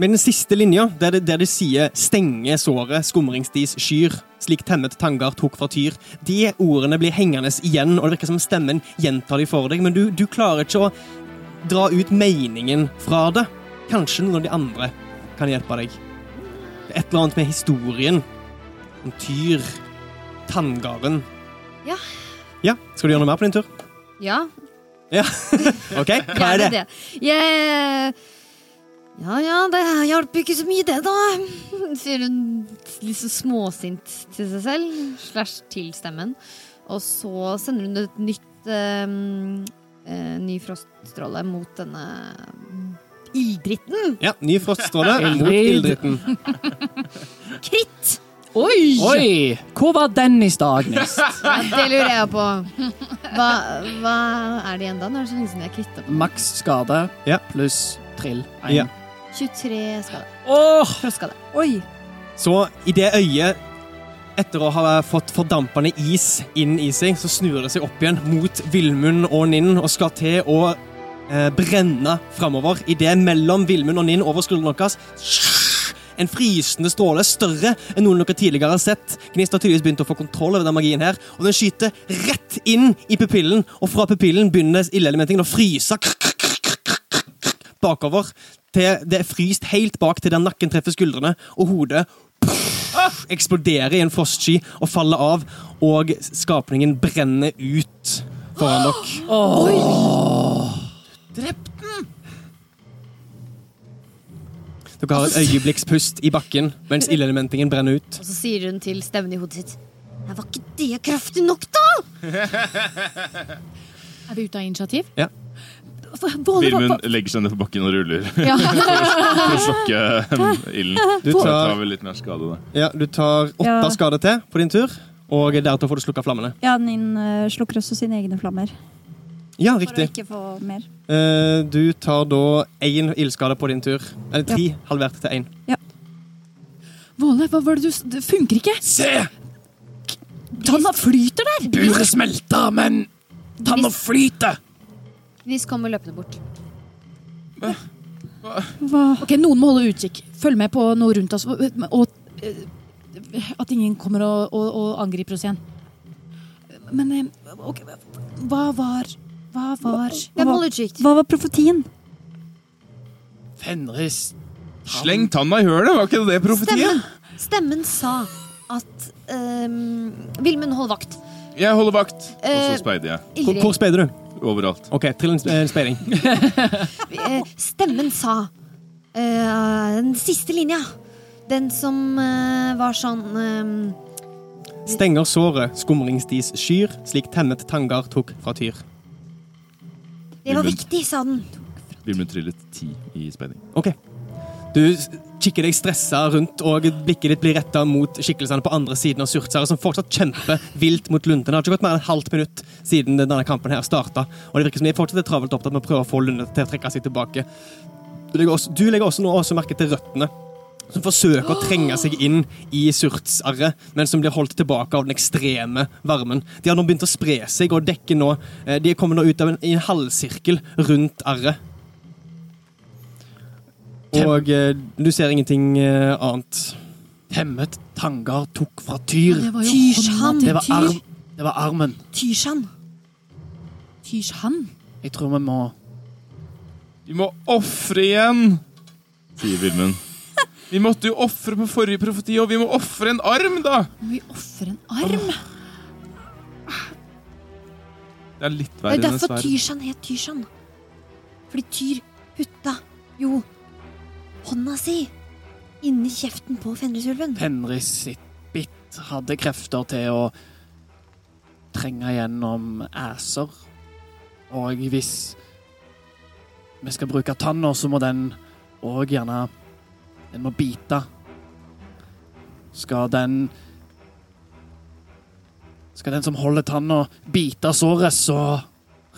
Med den siste linja, der det, der det sier 'stenge såret, skumringsdis skyr', slik temmet tangar tok fra tyr, de ordene blir hengende igjen, og det virker som stemmen gjentar de for deg, men du, du klarer ikke å dra ut meningen fra det. Kanskje noen av de andre kan hjelpe deg. Det er et eller annet med historien om Tyr, tanngarden. Ja. Ja, Skal du gjøre noe mer på din tur? Ja, Ok, hva er det? Jeg Ja ja, det hjalp ikke så mye, det, da. Sier hun litt så småsint til seg selv, slash til stemmen. Og så sender hun et nytt um, uh, ny froststråle mot denne ilddritten. Ja, Ny froststråle mot ilddritten. Kritt! Oi! Oi! Hvor var den i stad, Gnist? Ja, det lurer jeg på. Hva, hva er det igjen da? Nå er det så lenge siden jeg kvitta på Maks skade Ja. pluss trill. Ja. 23 skade. Åh! Frostskade. Oi! Så i det øyet, etter å ha fått fordampende is inn i seg, så snur det seg opp igjen mot Villmund og Ninn og skal til å eh, brenne framover. Idet mellom Villmund og Ninn over skulderen deres en frysende stråle, større enn noen dere tidligere har sett. Gnist har tydeligvis begynt å få kontroll over den magien her, og den skyter rett inn i pupillen, og fra pupillen begynner ildelementingen å fryse bakover. Til det er fryst helt bak til der nakken treffer skuldrene, og hodet eksploderer i en frostsky og faller av, og skapningen brenner ut foran dere. Drept Dere har et øyeblikkspust i bakken mens ildelementingen brenner ut. Og så sier hun til stemmen i hodet sitt Nei, Var ikke det kraftig nok, da? Er vi ute av initiativ? Ja. Vilmund legger seg ned på bakken og ruller Ja. for å slokke um, ilden. Du tar, tar vel litt mer skade, da. ja, du tar åtte Ja. skader til på din tur, og deretter får du slukka flammene. Ja, Ninn eh, slukker også sine egne flammer. Ja, riktig. For å ikke få mer. Eh, du tar da én ildskade på din tur. Eller tre, halvert til én. Våle, hva var det du Det funker ikke! Se! Tanna flyter der! Buret smelter, men tanna flyter. Vis kommer løpende bort. Hva? Ok, Noen må holde utkikk. Følg med på noe rundt oss. Og, og eh, at ingen kommer og, og, og angriper oss igjen. Men eh, ok, hva var Hva var Hvem holder utkikk? Hva var profetien? Fenris. Sleng tanna i hølet, var ikke det profetien? Stemmen, stemmen sa at um, Vilmund hold vakt. Jeg holder vakt. Og Eh, så speider jeg. Hvor, hvor speider du? Overalt. OK, trill en sp- speiding. Eh, Stemmen sa uh, den siste linja. Den som uh, var sånn um, Stenger såret, skumringsdis skyr, slik tennet tangar tok fra tyr. Det var viktig, sa den. Vilmund trillet ti i spenning. OK. Du kikker deg stressa rundt, og blikket ditt blir retta mot skikkelsene på andre siden av Surtsæret, som fortsatt kjemper vilt mot Lunde. Det har ikke gått mer enn et halvt minutt siden denne kampen her starta, og det virker som de fortsatt er travelt opptatt med å prøve å få Lunde til å trekke seg tilbake. Du legger også, du legger også nå også merke til røttene. Som forsøker å trenge seg inn i surtsarret, men som blir holdt tilbake av den ekstreme varmen. De har nå begynt å spre seg og dekker nå De De kommer nå ut av en, i en halvsirkel rundt arret. Og eh, du ser ingenting eh, annet. Temmet tangar tok fra tyr. Det var jo Tyrshan. Det var, arm, det var armen. Tyrshan. Tyrshan. Jeg tror vi må Vi må ofre igjen, sier Vilmund. Vi måtte jo ofre på forrige profeti, og vi må ofre en arm, da! Må vi ofre en arm? Det er litt Det er verre enn en derfor sverd. Tyrshan het Tyrshan. Fordi Tyr putta jo hånda si inni kjeften på Fenrisulven. Fenris sitt bitt hadde krefter til å trenge gjennom æser. Og hvis vi skal bruke tanna, så må den òg gjerne Den må bite. Skal den Skal den som holder tanna, bite såret, så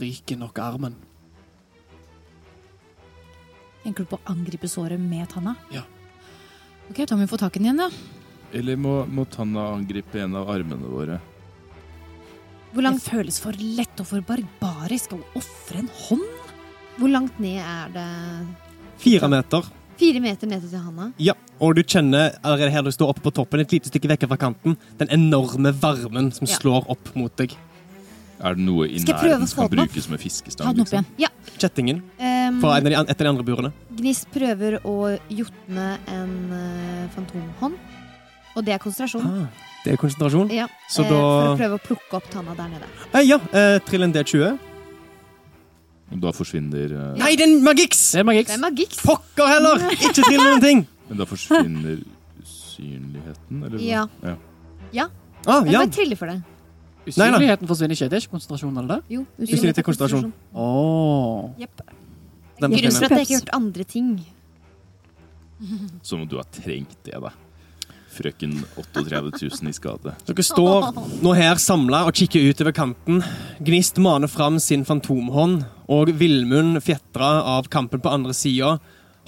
ryker nok armen. Tenker du på å angripe såret med tanna? Ja. Ok, da må vi få tak i den igjen, ja. Eller må, må tanna angripe en av armene våre? Hvor Det langt, føles for lett og for barbarisk å ofre en hånd. hvor langt ned er det? Fire meter. Fire meter ned til handa. Ja, og du kjenner allerede her du står oppe på toppen, et lite stykke vekk fra kanten, den enorme varmen som Ja. slår opp mot deg. Er det noe i nærheten som kan brukes Ta fiskestang? den opp Liksom? igjen. Kjettingen Um, fra en av de, et av de andre burene. Gnist prøver å jotne en uh, fantomhånd. Og det er konsentrasjon. Ah, det er konsentrasjon. Ja, Så eh, da For å prøve å plukke opp tanna der nede. eh, Ja, eh, trill en D20. Da forsvinner eh, Nei, det er en magiks! Det er magikk. Det er magikk. Pokker heller! Ikke trill noen ting! Men da forsvinner usynligheten, eller? Ja. Ja. ja. Ah, Jeg ja. bare triller for det. Nei, nei. Usynligheten forsvinner ikke. Det er ikke konsentrasjon, eller det? Jo, Usynlighet til konsentrasjon. Åh. Den Grunnen forsvinner. for at jeg ikke har gjort andre ting. Som om du har trengt det, da. Frøken 38000 i skade. Dere står nå her samla og kikker utover kanten. Gnist maner fram sin fantomhånd, og Villmund fjetra av kampen på andre sida.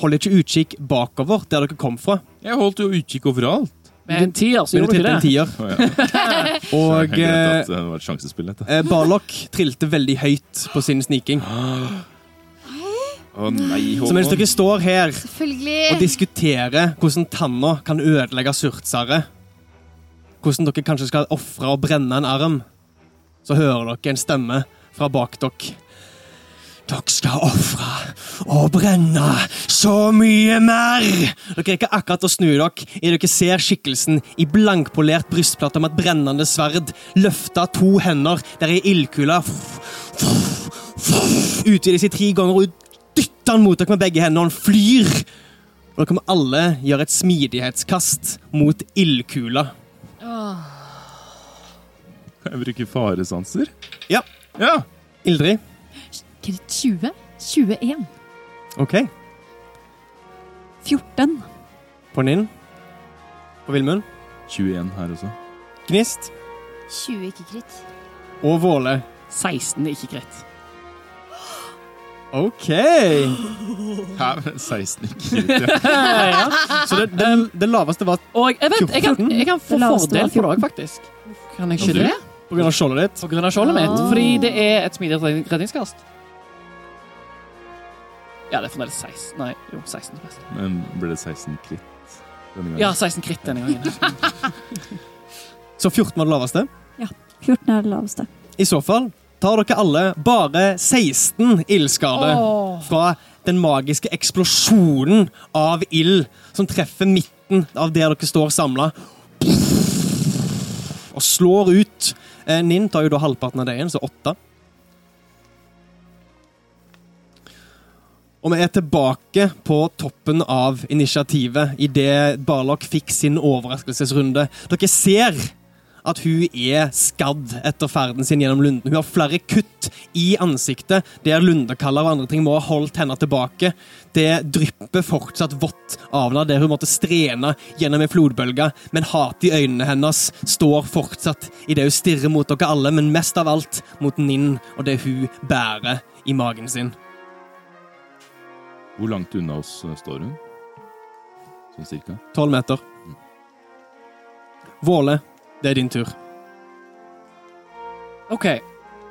Holder ikke utkikk bakover, der dere kom fra. Jeg holdt jo utkikk overalt. Med en tier, så gjorde du det ikke en det. tier. Å, ja. Og eh, eh, Barlock trilte veldig høyt på sin sniking. Å nei, Så mens dere står her og diskuterer hvordan tanna kan ødelegge surtsaret, hvordan dere kanskje skal ofre og brenne en arm, så hører dere en stemme fra bak dere. Dere skal ofre og brenne så mye mer! Dere rekker akkurat å snu dere idet dere ser skikkelsen i blankpolert brystplate med et brennende sverd løfte to hender der ei ildkule utvider seg tre ganger og dytter han mot dere med begge hendene, og han flyr. Og dere må alle gjøre et smidighetskast mot ildkula. Kan jeg bruke faresanser? Ja. Ja. Ildrid. 20. 21. OK. 14. På Ninn. På Villmund. 21 her også. Gnist. 20 ikke kritt. Og Våle. 16 er ikke greit. OK. Hæ? 16 ikke riktig. ja. Så det, det, det laveste var Og jeg, vet, jeg, kan, jeg kan få Det laveste var fordel på det òg, faktisk. Kan jeg ikke du? det? på grunn av skjoldet ditt. På grunn av skjoldet mitt. Fordi det er et smidig redning- redningskast. Ja, det er fremdeles 16. Nei, jo, 16 er best. Men ble det 16 kritt denne gangen? Ja, 16 kritt denne gangen. Så 14 var det laveste. 14 er det laveste. I så fall tar dere alle bare 16 ildskade fra den magiske eksplosjonen av ild som treffer midten av der dere står samla. Og slår ut. Nin Ninn tar jo da halvparten av det igjen, så åtte. Og vi er tilbake på toppen av initiativet idet Barlock fikk sin overraskelsesrunde. Dere ser at hun er skadd etter ferden sin gjennom lunden. Hun har flere kutt i ansiktet, der lundekaller og andre ting må ha holdt henne tilbake. Det drypper fortsatt vått av henne, der hun måtte strene gjennom en flodbølge. Men hatet i øynene hennes står fortsatt idet hun stirrer mot dere alle, men mest av alt mot Ninn og det hun bærer i magen sin. Hvor langt unna oss eh, står hun? Sånn cirka? Tolv meter. Våle, det er din tur. OK.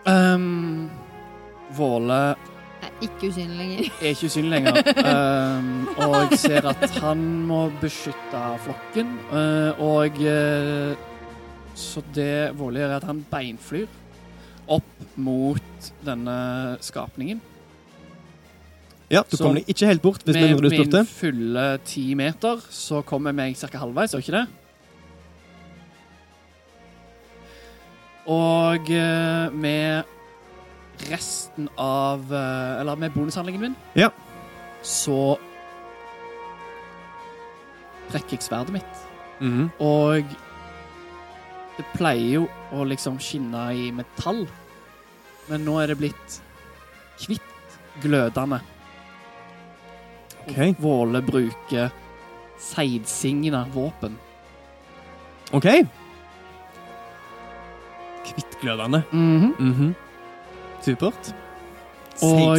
Um, Våle Er ikke usynlig lenger. er ikke usynlig lenger. Um, og jeg ser at han må beskytte flokken. Uh, og uh, Så det Våle gjør, er at han beinflyr opp mot denne skapningen. Ja, Du Så- kommer deg ikke helt bort hvis Med mindre du min fulle ti meter så kommer jeg meg ca. halvveis, gjør ikke det? Og eh, med resten av eh, Eller med bonushandlingen min Ja. så trekker jeg sverdet mitt. Mhm. Og det pleier jo å liksom skinne i metall, men nå er det blitt hvitt, glødende. Ok. Og Våle bruker seidsigna våpen. OK. Kvittglødende. mm -hmm. Supert. Og-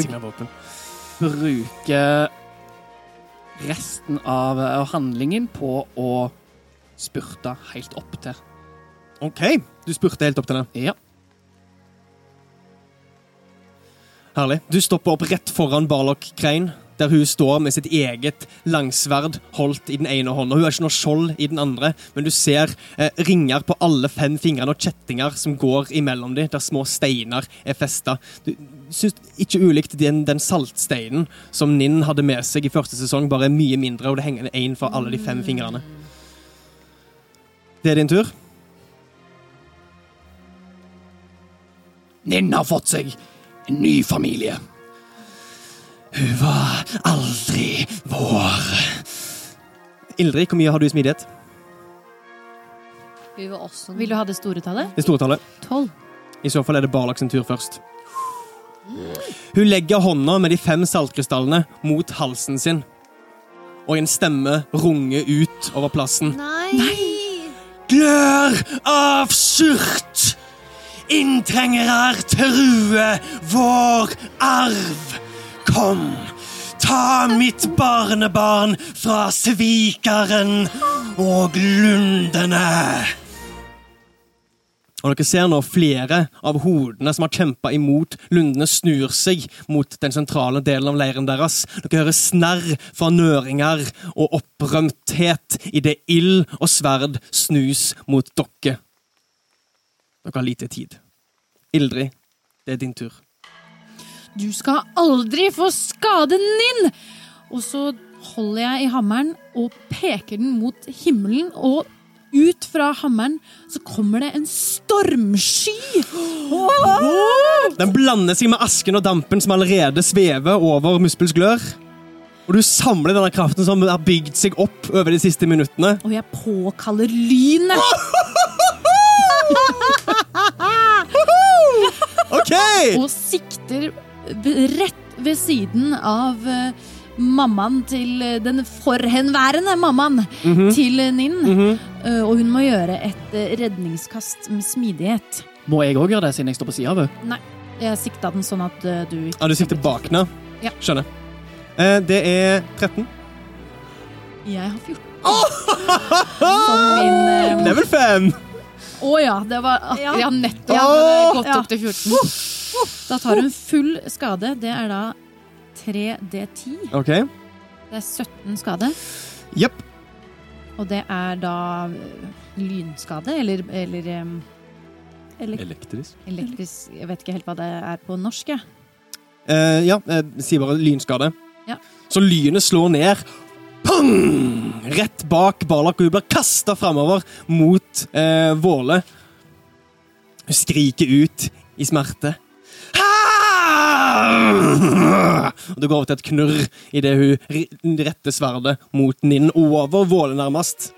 bruke resten av av handlingen på å spurte helt opp til. OK. Du spurte helt opp til den? Ja. Herlig. Du stopper opp rett foran Barlock Krein, der hun står med sitt eget langsverd holdt i den ene hånda. Hun har ikke noe skjold i den andre, men du ser eh, ringer på alle fem fingrene og kjettinger som går imellom dem, der små steiner er festa. Du syns ikke ulikt den, den saltsteinen som Ninn hadde med seg i første sesong, bare mye mindre, og det henger én for alle de fem fingrene. Det er din tur. Ninn har fått seg en ny familie. Hun var aldri vår. Ildrid, hvor mye har du i smidighet? Hun var også Vil du ha det store tallet? Det store tallet. Tolv. I så fall er det Barlak sin tur først. Hun legger hånda med de fem saltkrystallene mot halsen sin. Og en stemme runger ut over plassen. Nei! Glør av surt! Inntrengere true vår arv! Kom, ta mitt barnebarn fra svikeren og lundene! Og dere ser nå flere av hodene som har kjempa imot lundene, snur seg mot den sentrale delen av leiren deres. Dere hører snerr fra nøringer og opprømthet idet ild og sverd snus mot dere. Dere har lite tid. Ildrid, det er din tur. Du skal aldri få skaden din! Og så holder jeg i hammeren og peker den mot himmelen, og ut fra hammeren så kommer det en stormsky. Den blander seg med asken og dampen som allerede svever over Muspels glør. Og du samler denne kraften som har bygd seg opp over de siste minuttene. Og jeg påkaller lynet. OK! og sikter rett ved siden av eh, mammaen til eh, den forhenværende mammaen til Ninn. Mm -hmm. og hun må gjøre et eh, redningskast med smidighet. Må jeg òg gjøre det, siden jeg står på sida av henne? Jeg sikta den sånn at eh, du ikke Ja, du sikter bak nå? Ja. Skjønner. Eh, det er 13. Jeg har 14. Oh! min eh, Level 5! Å ja, det var akkurat Ja. nettopp. Ja. gått Ja. opp til 14. Da tar hun full skade. Det er da 3D10. OK. Det er 17 skade. Jepp. Og det er da øh, lynskade, eller, eller um, Elektrisk. elektrisk Jeg vet ikke helt hva det er på norsk, jeg. Eh, ja, jeg sier bare lynskade. Ja. Så lynet slår ned. Pang! Rett bak Balak, og hun blir kasta framover mot eh, Våle. Hun skriker ut i smerte. Og Det går over til et knurr idet hun retter sverdet mot Ninn over Våle, nærmest.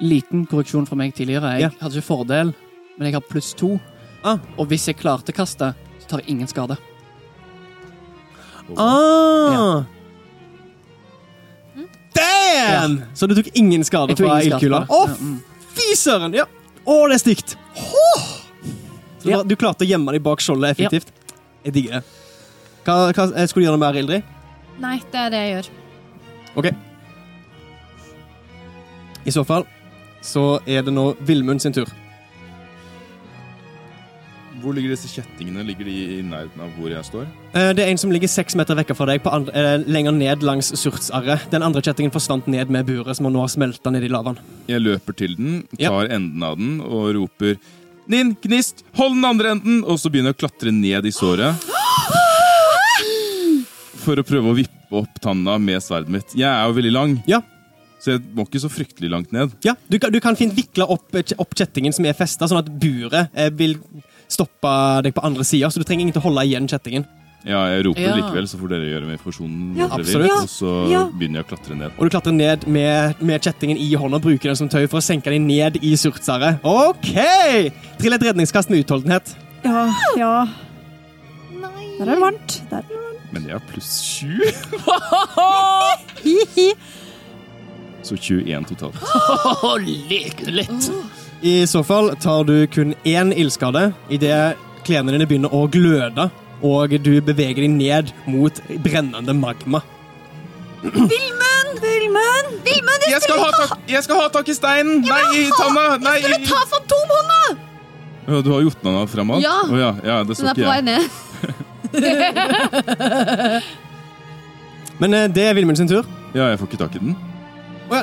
Liten korreksjon fra meg tidligere. Jeg Ja. hadde ikke fordel, men jeg har pluss to. Ah. Og hvis jeg klarte kastet, så tar jeg ingen skade. Ah! Damn! Så du tok ingen skade fra ildkula? Å. Mm. fy søren! Ja. Å, det er stygt! Åh! Så du, Ja. du klarte å gjemme deg bak skjoldet effektivt? Jeg digger det. Hva, hva, eh, skulle du gjøre noe mer, Ildrid? Nei, det er det jeg gjør. OK. I så fall så er det nå Vilmund sin tur. Hvor ligger disse kjettingene? Ligger de i nærheten av hvor jeg står? Eh, Det er en som ligger seks meter vekk fra deg, på andre, eh, lenger ned langs surtsarret. Den andre kjettingen forsvant ned med buret, som nå har smelta ned i lavaen. Jeg løper til den, Ja. tar enden av den og roper Ninn, gnist, hold den andre enden! Og så begynner jeg å klatre ned i såret. For å prøve å vippe opp tanna med sverdet mitt. Jeg er jo veldig lang, Ja, så jeg må ikke så fryktelig langt ned. ja. Du, kan, du kan fint vikle opp, eh, opp kjettingen som er festa, sånn at buret eh, vil stoppe deg på andre sida, så du trenger ingen til å holde igjen kjettingen. Ja, jeg roper Ja. likevel, så får dere gjøre med informasjonen. Ja, dere absolutt. vil, Og så Ja. begynner jeg å klatre ned. Og du klatrer ned med, med kjettingen i hånda og bruker den som tøy for å senke deg ned i surtsaret. OK! Trill et redningskast med utholdenhet. Ja, ja. Der er det varmt. Der er det varmt. Men jeg har pluss sju, Hi-hi. så 21 totalt. Å, du litt. I så fall tar du kun én ildskade idet klærne dine begynner å gløde, og du beveger deg ned mot brennende magma. Vilmund! Vilmund! Vilmund! Jeg skal ha tak, jeg skal ha tak i steinen! Nei, i tanna! Nei, i Ta fantomhånda! ja, Du har gjort den av alt? Ja. Oh, ja, ja, det så Den er på ikke vei ned. Men eh, det er Vilmund sin tur. Ja, jeg får ikke tak i den.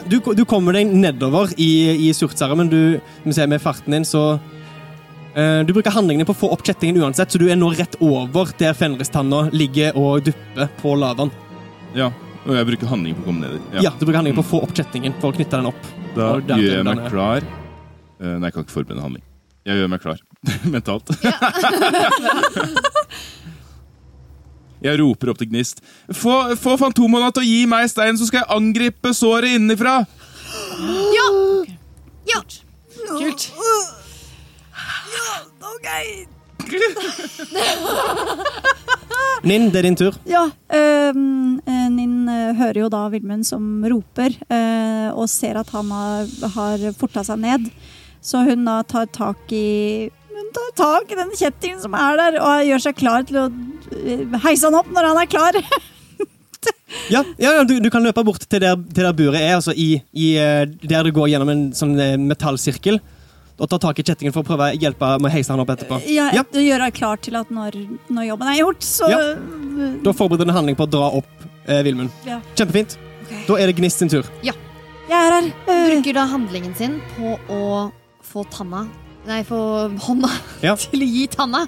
Du, du kommer deg nedover i, i Surtsarret, men du med farten din, så Du bruker handlingene på å få opp kjettingen uansett, så du er nå rett over der Fenristanna ligger og dupper på lavaen. Ja, og jeg bruker handlingen på å komme ned dit. Ja. du bruker handlingen på å få opp kjettingen for å knytte den opp. Da gjør jeg meg klar. Eh, Nei, jeg kan ikke forberede handling. Jeg gjør meg klar mentalt. jeg roper opp til Gnist. Få, få Fantomhånda til å gi meg steinen, så skal jeg angripe såret innenfra! Ja! Ja! Kult. Ninn, det er din tur. Ja, eh, Ninn eh, hører jo da Vilmund som roper, eh, og ser at han har, har forta seg ned. Så hun da tar tak i Hun tar tak i den kjettingen som er der, og gjør seg klar til å heise han opp når han er klar. Ja, ja du, du kan løpe bort til der, til der buret er, altså i, i, der du går gjennom en sånn metallsirkel. Og ta tak i kjettingen for å prøve å hjelpe med å heise han opp etterpå. Ja, Ja. Gjøre klar til at når, når jobben er gjort, så Ja. Da forbereder du en handling på å dra opp eh, Vilmund. Ja. Kjempefint. Da er det Gnist sin tur. Jeg er her. Eh, Bruker da handlingen sin på å få tanna Nei, få hånda Ja. til å gi tanna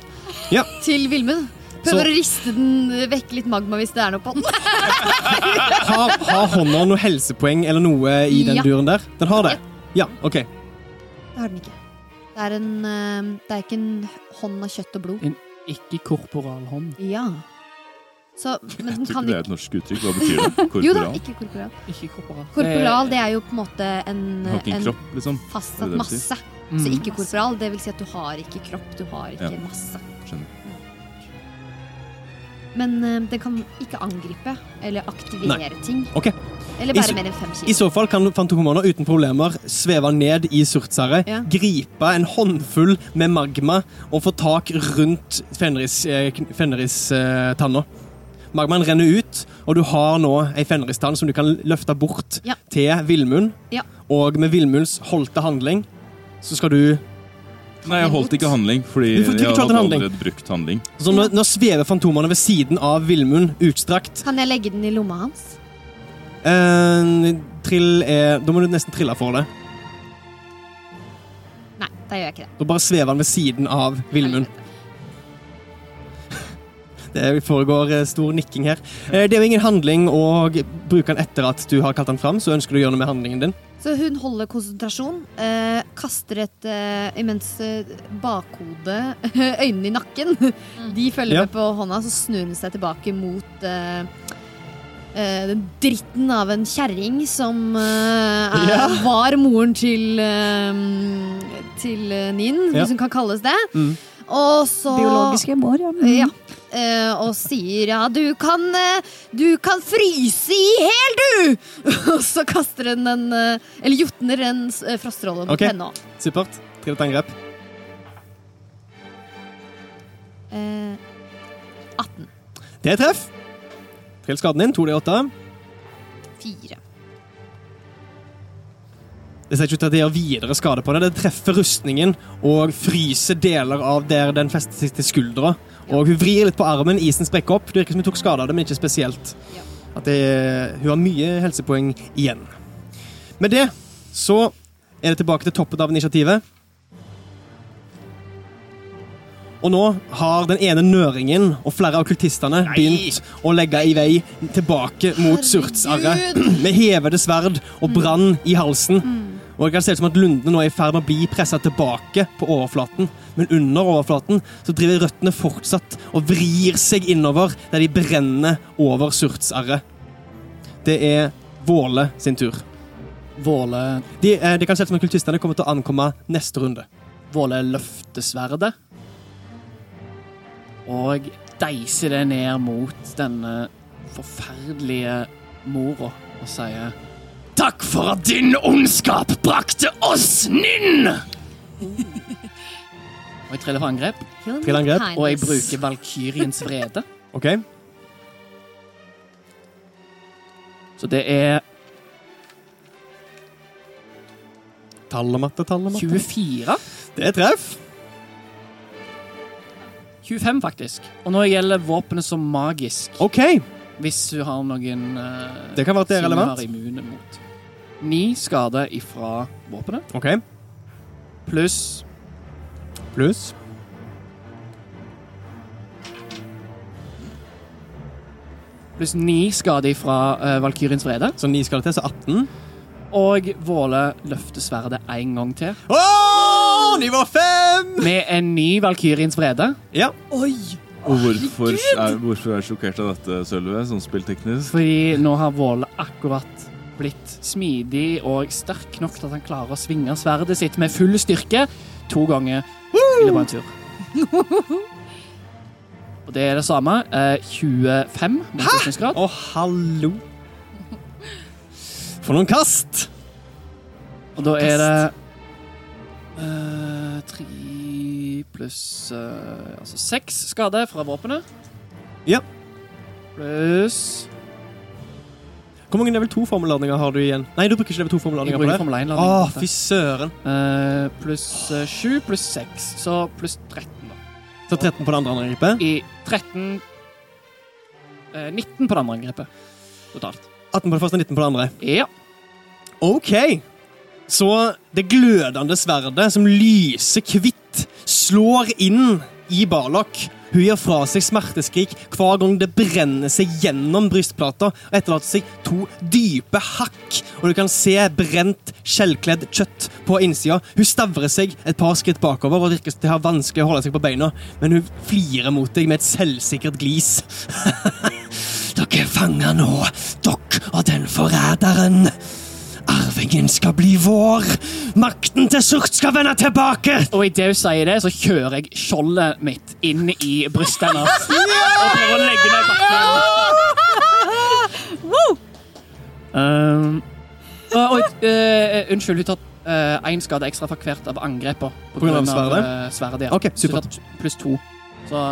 Ja. til Vilmund. Så- Prøver å riste den vekk litt magma hvis det er noe på den. Har, har hånda noe helsepoeng eller noe i den Ja. duren der? Den har det? Ja, OK. Det har den ikke. Det er, en, eh, det er ikke en hånd av kjøtt og blod. En Ikke-korporal hånd. Ja. Så, men Jeg tror tror kan ikke det er et norsk uttrykk. Hva betyr det? Jo da, ikke korporal. Ikke korporal. Korporal det er jo på en måte en, en kropp, liksom. Fastsatt det det masse. Mm. Så ikke korporal, det vil si at du har ikke kropp, du har ikke Ja. masse. Skjønner. Men eh, den kan ikke angripe eller aktivere ting. Ok. Eller bare bære mer enn fem I så fall kan Fantomona uten problemer sveve ned i Surtsarret, Ja. gripe en håndfull med magma og få tak rundt Fenris, eh, Fenris-tanna. Magmaen renner ut, og du har nå ei Fenristann som du kan løfte bort Ja. til Villmund. Ja. Og med Villmunds holdte handling så skal du Nei, jeg holdt ikke handling, fordi Du får- du jeg hadde en handling. allerede brukt handling. Så nå, nå svever Fantomene ved siden av Villmund utstrakt. Kan jeg legge den i lomma hans? Eh, trill er Da må du nesten trille for det. Nei, da gjør jeg ikke det. Da bare svever han ved siden av Villmund. Det foregår eh, stor nikking her. Eh, Det er jo ingen handling å bruke den etter at du har kalt den fram. Så ønsker du å gjøre noe med handlingen din. Så hun holder konsentrasjon, eh, kaster et eh, imens eh, bakhode, øynene i nakken. De følger Ja. med på hånda, så snur hun seg tilbake mot eh, eh, den dritten av en kjerring som eh, er, Ja. var moren til, eh, til eh, Nin, Ja. hvis hun kan kalles det. Mm. Og så Biologiske mor, ja. Mm. ja. Eh, og sier ja, du kan, eh, du kan fryse i hæl, du! og så kaster hun en eh, Eller jotner en frostrolle mot Ok. henne òg. Supert. Trill et angrep. Eh, 18. Det er treff. Trill skaden din. 2D8. 4. Det ser ikke ut til at det gjør videre skade på det. Det treffer rustningen og fryser deler av der den fester seg til skuldra. Og hun vrir litt på armen, isen sprekker opp. Det virker som hun tok skade av det, men ikke spesielt. Ja. At det, hun har mye helsepoeng igjen. Med det så er det tilbake til toppen av initiativet. Og nå har den ene nøringen og flere av kultistene begynt å legge i vei tilbake mot Surtsarret med hevede sverd og brann i halsen. Og det kan se ut som at lundene nå er i ferd med å bli pressa tilbake på overflaten. Men under overflaten så driver røttene fortsatt og vrir seg innover der de brenner over Surtsarret. Det er Våle sin tur. Våle, De, eh, det kan se ut som at kultistene kommer til å ankomme neste runde. Våle løfter sverdet og deiser det ned mot denne forferdelige mora og sier Takk for at din ondskap brakte oss Ninn! Og jeg triller for angrep, Trill angrep, og jeg bruker Valkyriens vrede. OK? Så det er Tallematte, tallematte. 24. Det er treff. 25, faktisk. Og nå gjelder våpenet som magisk. OK. Hvis du har noen uh, Det kan være at det er relevant. immune mot. Ni skade ifra våpenet, OK. pluss Pluss. Pluss ni skade ifra uh, Valkyriens vrede. Så ni skade til, så 18. Og Våle løfter sverdet en gang til. Åh, nivå 5! Med en ny Valkyriens vrede. Ja. Og hvorfor er, hvorfor er jeg sjokkert av dette, Sølve, sånn spillteknisk? Fordi nå har Våle akkurat blitt smidig og sterk nok til at han klarer å svinge sverdet sitt med full styrke to ganger i løpet av en tur. Og det er det samme. Eh, 25 motstandsgrad. Å, hallo. For noen kast! Og da er det eh, tre pluss eh, Altså seks skade fra våpenet. Ja. Pluss Hvor mange level 2-formelladninger har du igjen? Nei, du bruker ikke level Jeg 2-formelladninger på det. Formel 1 Å, fy søren. Uh, pluss uh, 7 pluss 6, så pluss 13, da. Så 13 på det andre angrepet. I 13 uh, 19 på det andre angrepet totalt. 18 på det første, 19 på det andre. Ja. OK. Så det glødende sverdet som lyser hvitt, slår inn i Barlok. Hun gir fra seg smerteskrik hver gang det brenner seg gjennom brystplata og etterlater seg to dype hakk. Og du kan se brent, skjellkledd kjøtt på innsida. Hun stavrer seg et par skritt bakover og virker til å ha vanskelig å holde seg på beina, men hun flirer mot deg med et selvsikkert glis. Dere er fanga nå, dere og den forræderen. Arvingen skal bli vår. Makten til Surt skal vende tilbake. Og idet hun sier det, så kjører jeg skjoldet mitt inn i brystet hennes. Og prøver å legge det i bakken. Um, og, og, eh, unnskyld, hun tar én skade ekstra for hvert av angrepene. På grunn av sverdet? Uh, sverdet ja. okay, Så supert. Pluss to. Så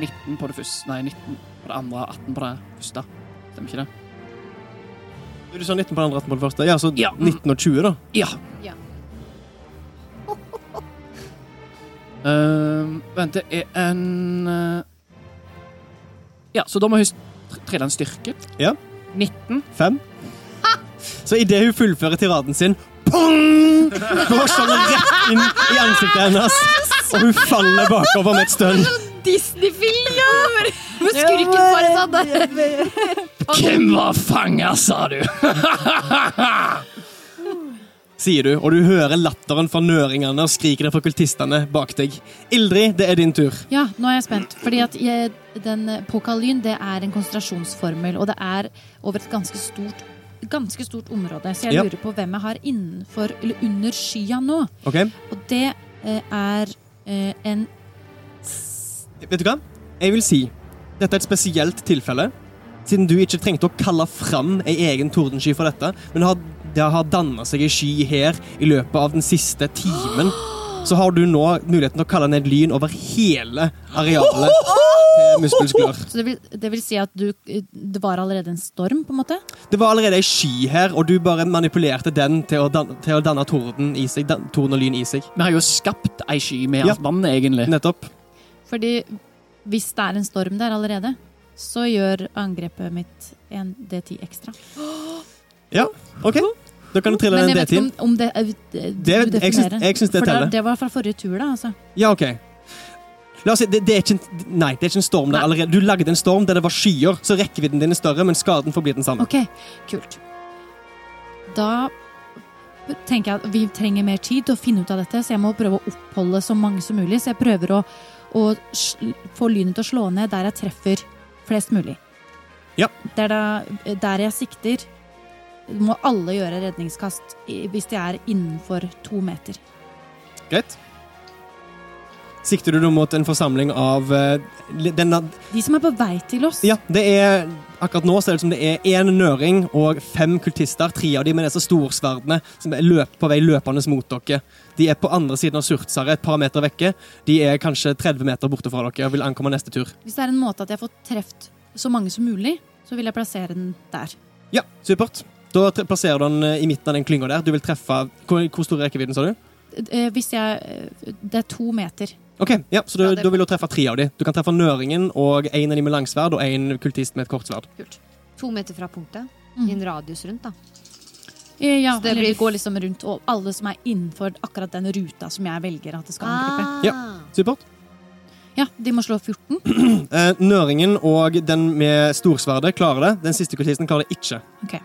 19 på det første Nei, 19 på det andre, 18 på det første. Stemmer ikke det? Du sa 19 på andre, 18 på den første. Ja, så Ja. 19 og 20, da. Ja. Ja. Ehm, vent, det er en eh, Ja, så da må hun st- trille en styrke. Ja. 19. 5. Så idet hun fullfører tiraden sin, pong! går skjoldet rett inn i ansiktet hennes, og hun faller bakover med et stønn. Disney-film! Med skurken bare sånn. Hvem var fanga, sa du? Sier du, og du hører latteren fra nøringene og skrikene fra kultistene bak deg. Ildrid, det er din tur. Ja, nå er jeg spent. Fordi at jeg, den Pokalyn det er en konsentrasjonsformel, og det er over et ganske stort ganske stort område, så jeg Ja. lurer på hvem jeg har innenfor eller under skya nå. Okay. Og det eh, er eh, en Vet du hva? Jeg vil si dette er et spesielt tilfelle. Siden du ikke trengte å kalle fram ei egen tordensky for dette, men har, det har danna seg ei sky her i løpet av den siste timen, så har du nå muligheten til å kalle ned lyn over hele arealet til Muspelsklør. Så det vil, det vil si at du Det var allerede en storm, på en måte? Det var allerede ei sky her, og du bare manipulerte den til å danne, til å danne torden, i seg, dan- torden og lyn i seg. Vi har jo skapt ei sky med Ja. alt vannet, egentlig. Nettopp. Fordi hvis det er en storm der allerede, så gjør angrepet mitt en D10 ekstra. Ja, OK. Da kan du trille Men jeg vet ikke D10. om, om det, eh, det Det- jeg definerer. jeg syns det teller. det, var fra forrige tur, da. altså. Ja, OK. La oss si, det, det er ikke en, nei, det er ikke en storm der allerede. Du lagde en storm der det var skyer, så rekkevidden din er større, men skaden forblir den samme. Ok, kult. Da tenker jeg at vi trenger mer tid til å finne ut av dette, så jeg må prøve å oppholde så mange som mulig. Så jeg prøver å, å få lynet til å slå ned der jeg treffer flest mulig. Ja. Der, da, der jeg sikter, må alle gjøre redningskast hvis de er innenfor to meter. Greit. Sikter du mot en forsamling av eh, denne De som er på vei til oss. Ja, det er Akkurat nå ser det ut som det er én nøring og fem kultister. Tre av de med disse storsverdene som er løp, på vei løpende mot dere. De er på andre siden av Surtsaret, et par meter vekke. De er kanskje 30 meter borte fra dere og vil ankomme neste tur. Hvis det er en måte at jeg får truffet så mange som mulig, så vil jeg plassere den der. Ja, supert. Da plasserer du den eh, i midten av den klynga der. Du vil treffe Hvor, hvor stor er rekkevidden, sa du? Eh, Hvis jeg eh, Det er to meter. Ok, ja, Så du, Ja, det- da vil du treffe tre av de. Du kan treffe nøringen og en av de med langsverd og en kultist med et kortsverd. To meter fra punktet. Mm. I en radius rundt, da. Eh, Ja, Så det eller blir går liksom rundt og alle som er innenfor akkurat den ruta som jeg velger at det skal angripe. Ah. Ja. Supert. Ja, de må slå 14. Eh, nøringen og den med storsverdet klarer det. Den siste kultisten klarer det ikke. Ok.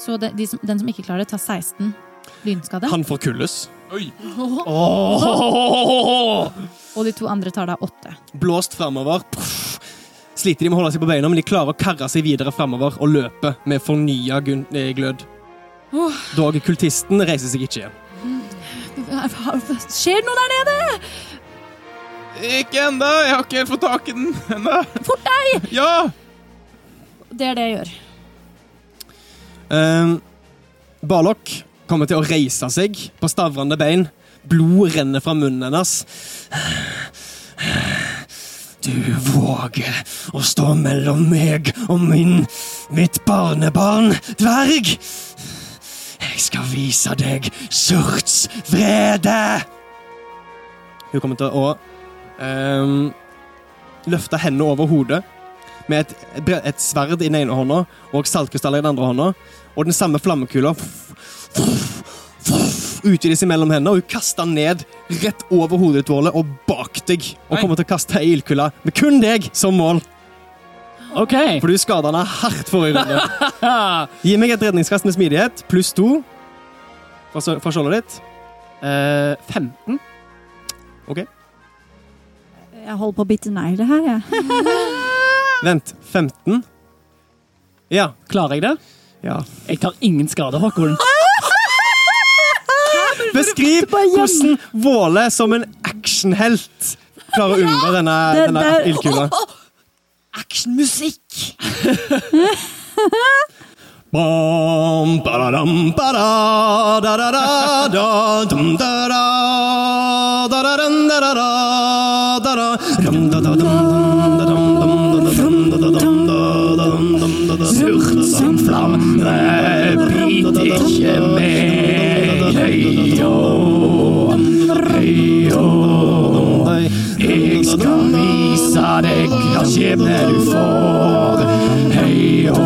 Så det, de som, den som ikke klarer det, tar 16 lynskade. Han forkulles. Oi! Og de to andre tar da 8. Blåst framover. Sliter de med å holde seg på beina, men de klarer å karre seg videre framover og løpe med fornya eh, glød. Dog kultisten reiser seg ikke igjen. Skjer det noe der nede? Ikke ennå! Jeg har ikke helt fått tak i den ennå. Fort deg! Ja! Det er det jeg gjør. Um, Barlok kommer til å reise seg på stavrende bein. Blod renner fra munnen hennes. Du våger å stå mellom meg og min, mitt barnebarn, dverg. Jeg skal vise deg Surts vrede. Hun kommer til å um, løfte hendene over hodet med et, et sverd i den ene hånda og saltkrystaller i den andre hånda. Og den samme flammekula utvides mellom hendene, og hun kaster den ned rett over hodet ditt, Våle, og bak deg. Og kommer til å kaste ei ildkule med kun deg som mål. OK. For du skada henne hardt forrige runde. Gi meg et redningskast med smidighet pluss to fra, skjoldet ditt. Eh, 15. Jeg holder på å bite negler her, jeg. Vent. 15? Ja. Klarer jeg det? Ja. Jeg tar ingen skade, Håkon. Beskriv hvordan Våle som en actionhelt klarer å unngå denne, denne ildkula. Actionmusikk! Bom, badadam, bada, da, da, da, da, dum, da, da, da, da, dum, da, da, da, da, da, dum, da, da, dum, dum, da, bit ikke meg. Heio, heio. Jeg skal vise deg hva skjebne du får. Heio,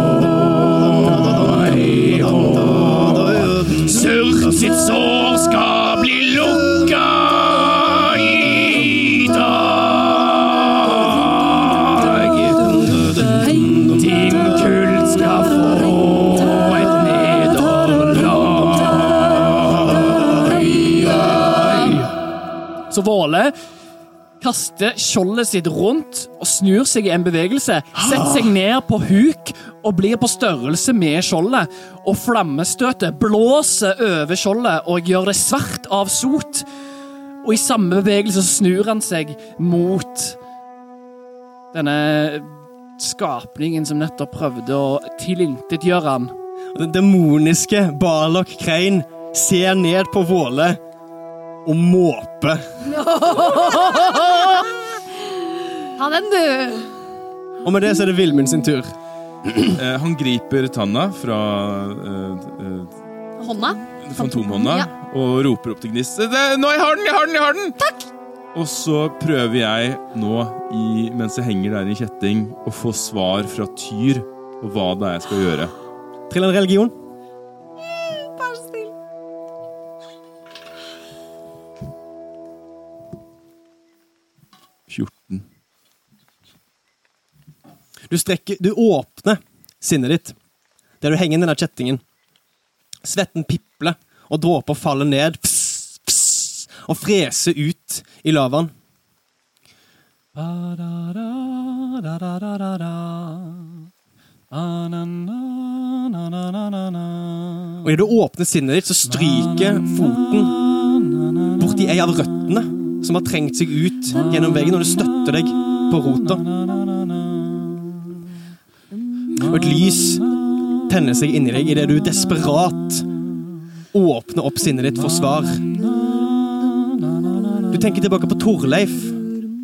heio. Surt sitt sår Så Våle kaster skjoldet sitt rundt og snur seg i en bevegelse. Setter seg ned på huk og blir på størrelse med skjoldet. Og flammestøtet blåser over skjoldet og gjør det svart av sot. Og i samme bevegelse snur han seg mot denne skapningen som nettopp prøvde å tilintetgjøre han. Den demoniske Barlok Krein ser ned på Våle og måpe Ha den du Og med det så er det Vilmund sin tur. Eh, han griper tanna fra eh, eh, Hånda? fantomhånda Ja. og roper opp til Gnist. «Det- 'Nå, jeg har den! Jeg har den!' jeg har den! Takk! Og så prøver jeg nå, i, mens jeg henger der i kjetting, å få svar fra Tyr på hva det er jeg skal gjøre. Trill en religion. Du strekker Du åpner sinnet ditt der du henger i denne kjettingen. Svetten pipler, og dråper faller ned pss, pss, og freser ut i lavaen. Og idet du åpner sinnet ditt, så stryker foten borti ei av røttene som har trengt seg ut gjennom veggen, og du støtter deg på rota. Og et lys tenner seg inni deg idet du desperat åpner opp sinnet ditt for svar. Du tenker tilbake på Torleif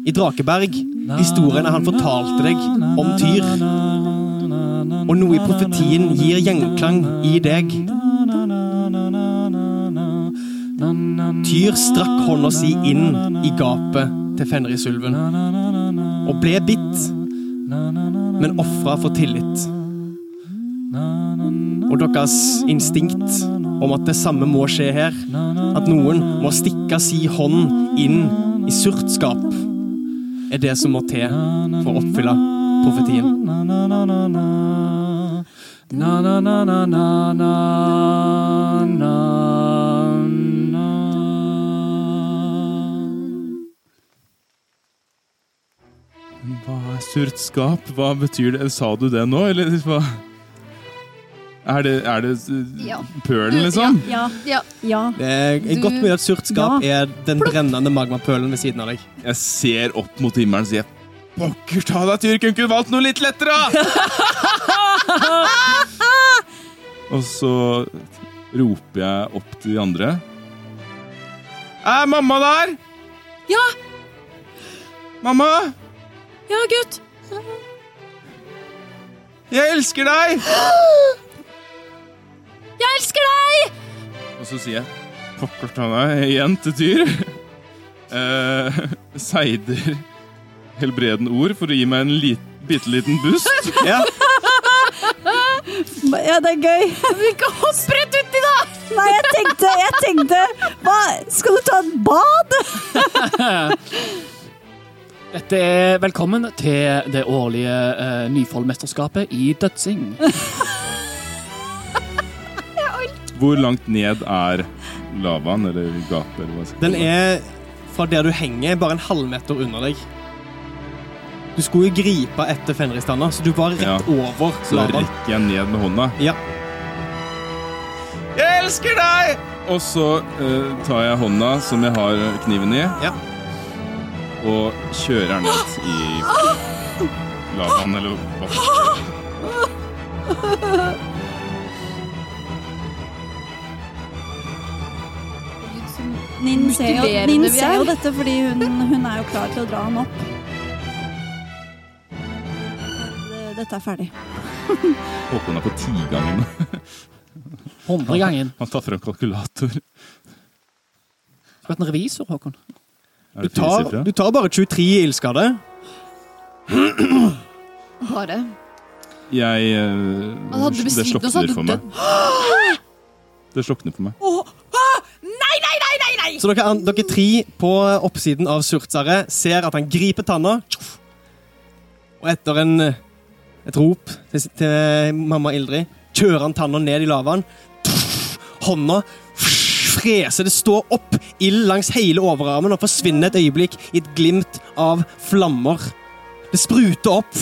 i Drakeberg, historiene han fortalte deg om Tyr. Og noe i profetien gir gjenklang i deg. Tyr strakk hånda si inn i gapet til Fenrisulven og ble bitt, men ofra for tillit. Og deres instinkt om at det samme må skje her, at noen må stikke si hånd inn i surtskap, er det som må til for å oppfylle profetien. Hva er surtskap? Hva betyr det? Sa du det nå, eller? Er det, er det Ja. pølen, liksom? Ja. Ja. ja. Det er godt mulig at surt skap er den brennende magmapølen ved siden av deg. Jeg ser opp mot himmelen og sier Pokker ta deg, Tyrken, Kunne valgt noe litt lettere, og så roper jeg opp til de andre. Er mamma der? Ja! Mamma! Ja, gutt! Jeg elsker deg! Jeg elsker deg! Og så sier jeg pokker ta deg igjen til Tyr. Eh, Seider helbredende ord for å gi meg en lit, bitte liten boost. Ja, ja, det er gøy. Vi ikke hoppe rett uti, da! Nei, jeg tenkte, jeg tenkte hva, Skal du ta et bad? Dette er velkommen til det årlige uh, Nyfoldmesterskapet i dødsing. Hvor langt ned er lavaen, eller gapet, eller hva skal Den er fra der du henger, bare en halvmeter under deg. Du skulle jo gripe etter Fenristanna, så du var rett Ja. over Så da lavaen. rekker jeg ned med hånda. Ja. Jeg elsker deg! Og så eh, tar jeg hånda som jeg har kniven i, Ja. og kjører ned i lavaen, eller hva. Nin ser, jo, Nin ser jo dette fordi hun, hun er jo klar til å dra han opp. Dette er ferdig. Håkon er på tigangen. Hundre gangen. Han tar frem kalkulator. Skulle vært en revisor, Håkon. Du tar, du tar bare 23 i ildskade. Bare. Jeg uh, Han hadde Det besvimt nå, slokner hadde for meg. Det slokner for meg. Så dere, dere tre på oppsiden av Surtsaret ser at han griper tanna. Og etter en, et rop til, til mamma Ildrid kjører han tanna ned i lavaen. Hånda freser. Det står opp ild langs hele overarmen og forsvinner et øyeblikk i et glimt av flammer. Det spruter opp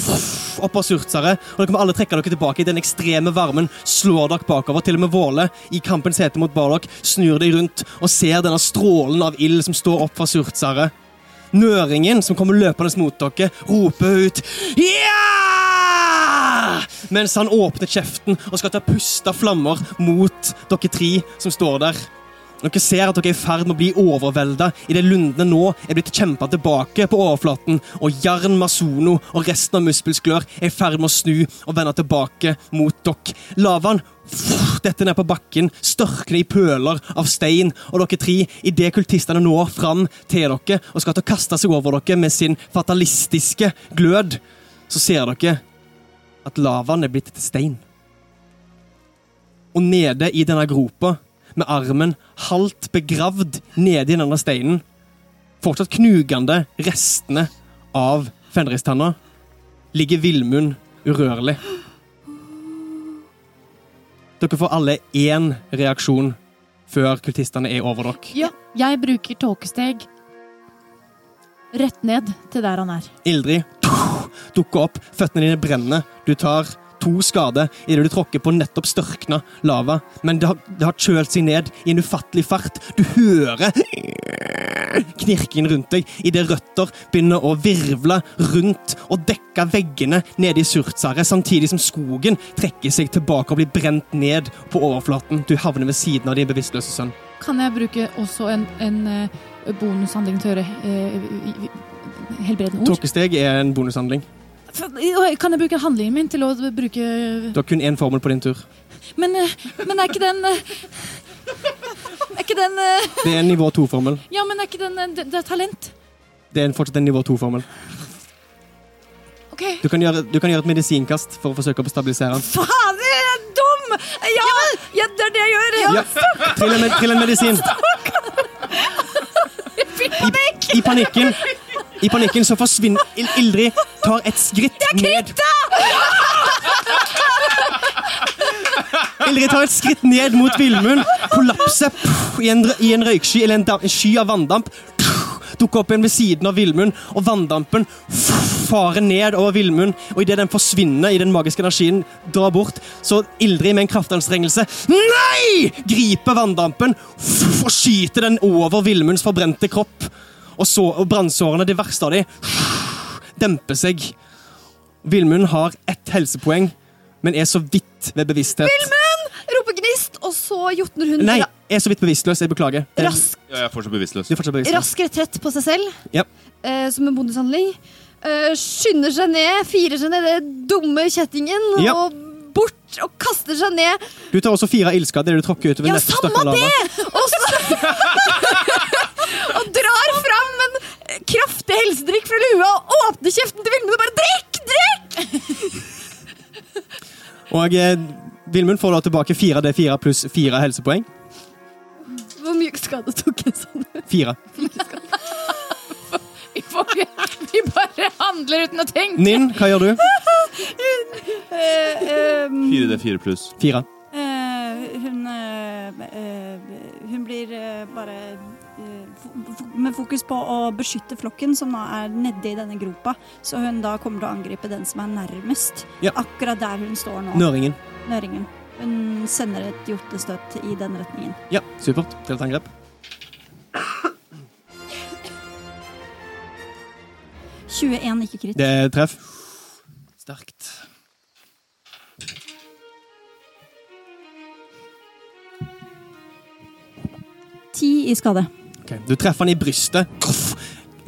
opp av Surtsaret, og dere må alle trekke dere tilbake. i Den ekstreme varmen slår dere bakover. Til og med Våle i kampens hete mot Bardock snur deg rundt og ser denne strålen av ild som står opp fra Surtsaret. Nøringen som kommer løpende mot dere, roper ut Ja! Mens han åpner kjeften og skal ta puste flammer mot dere tre som står der. Dere ser at dere er i ferd med å bli overvelda idet lundene nå er blitt kjempa tilbake på overflaten, og Jarn Masono og resten av Muspelsklør er i ferd med å snu og vende tilbake mot dere. Lavaen dette ned på bakken, størkner i pøler av stein, og dere tre, idet kultistene når fram til dere og skal til å kaste seg over dere med sin fatalistiske glød, så ser dere at lavaen er blitt til stein. Og nede i denne gropa, med armen halvt begravd nedi i denne steinen, fortsatt knugende restene av fenristanna, ligger Villmund urørlig. Dere får alle én reaksjon før kultistene er over dere. Ja, jeg bruker tåkesteg rett ned til der han er. Ildrid dukker opp, føttene dine brenner. Du tar to skader idet du tråkker på nettopp størkna lava, men det har, det har kjølt seg ned i en ufattelig fart. Du hører knirken rundt deg idet røtter begynner å virvle rundt og dekke veggene nede i Surtsaret, samtidig som skogen trekker seg tilbake og blir brent ned på overflaten. Du havner ved siden av din bevisstløse sønn. Kan jeg bruke også en, en eh, bonushandling til å høre eh, helbredende ord? Tåkesteg er en bonushandling. Kan jeg bruke handlingen min til å bruke Du har kun én formel på din tur. Men, eh, men er ikke den eh, Er ikke den eh, Det er en nivå 2-formel. Ja, men er ikke den det, det er talent? Det er en- fortsatt en nivå 2-formel. Okay. Du, kan gjøre- du kan gjøre et medisinkast for å forsøke å stabilisere den. Fader, jeg er dum! Ja, ja, det er det jeg gjør! Ja. Trill en, med- trill en medisin. I, I panikken I panikken så forsvinner Il- Ildrid tar et skritt ned. Ildrid tar et skritt ned mot Villmund, kollapser pff, i en, i en røyksky eller en, en sky av vanndamp. Pff, Dukker opp igjen ved siden av Villmund, og vanndampen pff, farer ned over Villmund. Og idet den forsvinner i den magiske energien, drar bort, så Ildrid med en kraftanstrengelse Nei! griper vanndampen og skyter den over Villmunds forbrente kropp. Og, så, og brannsårene, det verste av de, demper seg. Villmund har ett helsepoeng, men er så vidt ved bevissthet. Roper Gnist, og så jotner hun Nei, er så vidt bevisstløs. Jeg beklager. Det- rask, Ja, jeg er fortsatt bevisstløs. Du er fortsatt bevisstløs. rask retrett på seg selv Ja. eh, som en bonushandling. Eh, skynder seg ned, firer seg ned den dumme kjettingen Ja. og bort og kaster seg ned. Du tar også fire du tråkker utover Ja, samme det! Og så Og drar fram en kraftig helsedrikk fra lua og åpner kjeften til Vilmund og bare drikk! Drikk! Og eh, Vilmund får da tilbake fire av D4 pluss fire helsepoeng. Hvor mye skade tok en sånn? Fire. Vi, får, ikke- vi bare handler uten å tenke. Ninn, hva gjør du? Eh, um, 4D4 pluss. Fire. Eh, hun eh, eh, Hun blir eh, bare eh, med fokus på å beskytte flokken som nå er nedi denne gropa. Så hun da kommer til å angripe den som er nærmest. Ja. Akkurat der hun står nå. Nøringen. Nøringen. Hun sender et hjortestøt i den retningen. Ja, supert. Til et angrep. 21, ikke kritt. Det er treff. Sterkt. Ti i skade. Ok, Du treffer han i brystet.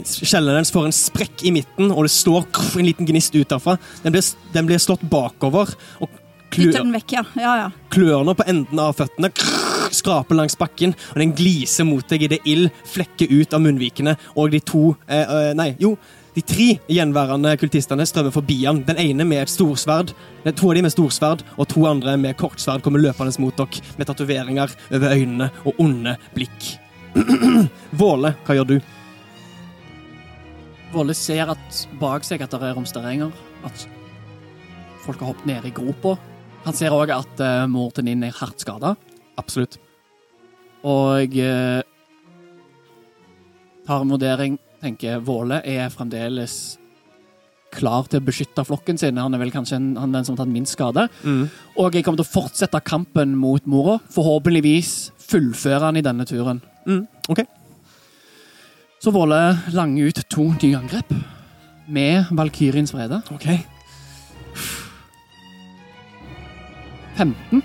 Kjelleren får en sprekk i midten, og det står en liten gnist ut derfra. Den blir, den blir slått bakover, og klør, den vekk, ja. Ja, ja. klørne på enden av føttene skraper langs bakken, og den gliser mot deg idet ild flekker ut av munnvikene, og de to eh, eh, Nei, jo. De tre gjenværende kultistene strømmer forbi han. Den ene med et storsverd, to av de med storsverd, og to andre med kortsverd kommer løpende mot dere med tatoveringer over øynene og onde blikk. Våle, hva gjør du? Våle ser at bak seg at det er romsteringer. At folk har hoppet ned i gropa. Han ser òg at uh, mor til Ninn er hardt skada. Absolutt. Og uh, tar en vurdering. Tenker Våle er fremdeles klar til å beskytte flokken sin. Han er vel kanskje en, han er den som har tatt minst skade. Mm. Og jeg kommer til å fortsette kampen mot mora. Forhåpentligvis fullføre han i denne turen. Mm. OK. Så Våle langer ut to nye angrep med Valkyriens vrede. ok. 15.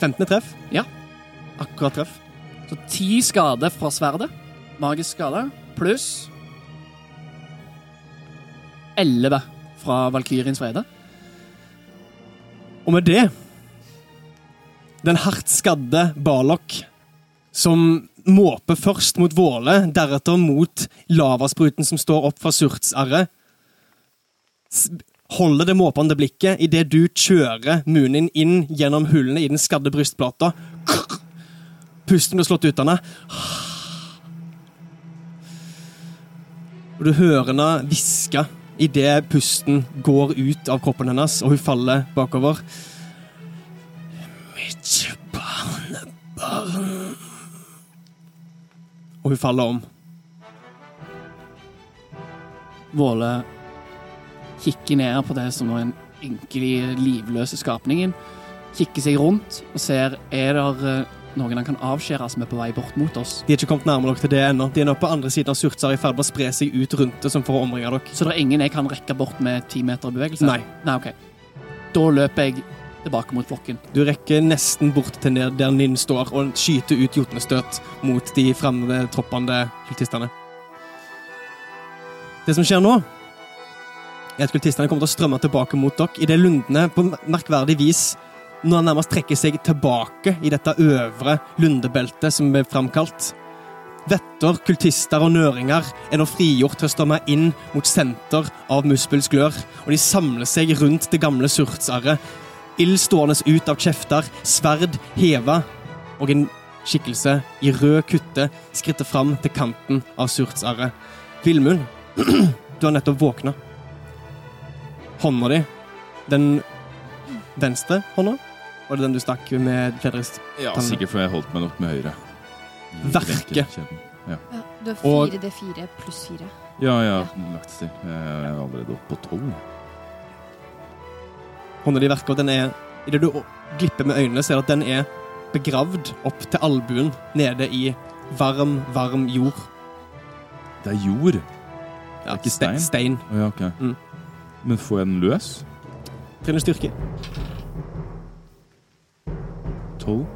15. treff. Ja. Akkurat treff. Så ti skade fra sverdet. Magisk skade. Pluss 11 fra Valkyriens vrede. Og med det Den hardt skadde Balok som måper først mot Våle, deretter mot lavaspruten som står opp fra surtsarret. Holder det måpende blikket idet du kjører munnen inn gjennom hullene i den skadde brystplata. Pusten blir slått ut av henne. Og du hører henne hviske idet pusten går ut av kroppen hennes, og hun faller bakover. Mitt barnebarn Og hun faller om. Våle kikker ned på det som er den enkle, livløse skapningen. Kikker seg rundt og ser er det noen han kan avskjære som er på vei bort mot oss. De er ikke kommet nærmere nok til det ennå. De er nå på andre siden av Surtsar i ferd med å spre seg ut rundt det som for å omringe dere. Så det er ingen jeg kan rekke bort med ti meter bevegelse? Nei. Nei, ok. Da løper jeg tilbake mot flokken. Du rekker nesten bort til ned der Ninn står, og skyter ut jotnestøt mot de framtroppende kultistene. Det som skjer nå, er at kultistene kommer til å strømme tilbake mot dere idet lundene på merkverdig vis når han nærmest trekker seg tilbake i dette øvre lundebeltet som er framkalt. Vetter, kultister og nøringer er nå frigjort til å strømme inn mot senter av Muspels glør, og de samler seg rundt det gamle surtsarret. Ild stående ut av kjefter, sverd heva, og en skikkelse i rød kutte skritter fram til kanten av surtsarret. Villmund, du har nettopp våkna. Hånda di, den venstre hånda, var det den du stakk med Fredrist? Ja, sikkert fordi jeg holdt meg nok med høyre. Verket. Verke. Ja. Ja, du har fire 4D4 pluss 4. ja, jeg har lagt til. Jeg er allerede oppe på tolv. Hånda di verker, og den er Idet du glipper med øynene, ser du at den er begravd opp til albuen nede i varm, varm jord. Det er jord. Ja, ikke ste- stein? Stein. Å ja, ok. Mm. Men får jeg den løs? Trinn styrke. Tolv?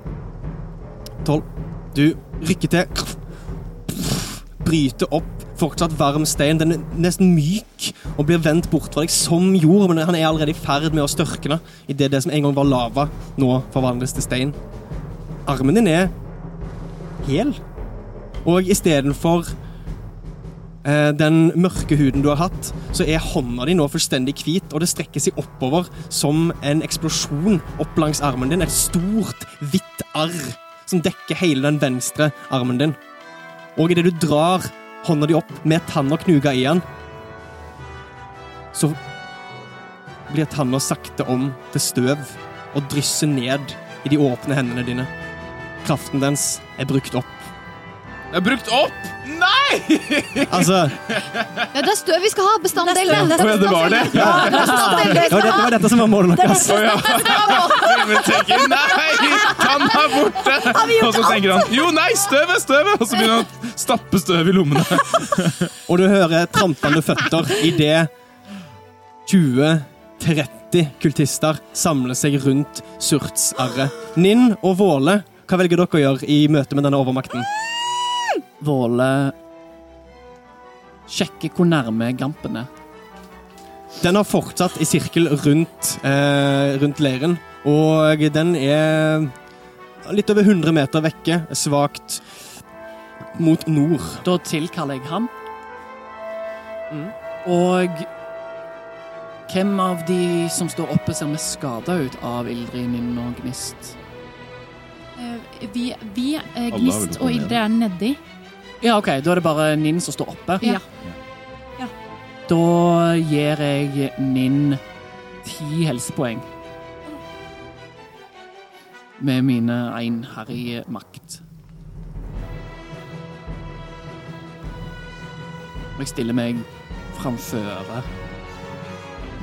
Tolv. Du rykker til. Bryter opp fortsatt varm stein. Den er nesten myk og blir vendt bort fra deg som jord, men han er allerede i ferd med å størkne idet det som en gang var lava, nå forvandles til stein. Armen din er hel, og istedenfor eh, den mørke huden du har hatt, så er hånda di nå fullstendig hvit, og det strekker seg oppover som en eksplosjon opp langs armen din. Et stort, hvitt arr som dekker hele den venstre armen din. Og idet du drar hånda di opp med tanna knuga i den, så blir tanna sakte om til støv og drysser ned i de åpne hendene dine. Kraften dens er brukt opp. Det er brukt opp! Nei! Altså, Ja, det er støv vi skal ha! Bestanddeler! Det, det, det var det? ja, det var dette, det var dette som var målet deres. Men tenker nei! han er borte! Og så tenker han jo, nei, støvet, støvet! Og så begynner han å stappe støv i lommene. Og du hører trampende føtter idet 20-30 kultister samler seg rundt surtsarret. Ninn og Våle, hva velger dere å gjøre i møte med denne overmakten? Våle sjekker hvor nærme Gampen er. Den har fortsatt i sirkel rundt, eh, rundt leiren, og den er litt over 100 meter vekke, svakt mot nord. Da tilkaller jeg ham. Mm. Og hvem av de som står oppe, ser mest skada ut av Ildrid, Ninn og Gnist? Eh, Vi, vi eh, Gnist og Ildrid er nedi. Ja, OK, da er det bare Ninn som står oppe. Ja. Da gir jeg Ninn ti helsepoeng. Med mine einherrige makt. Jeg stiller meg framfor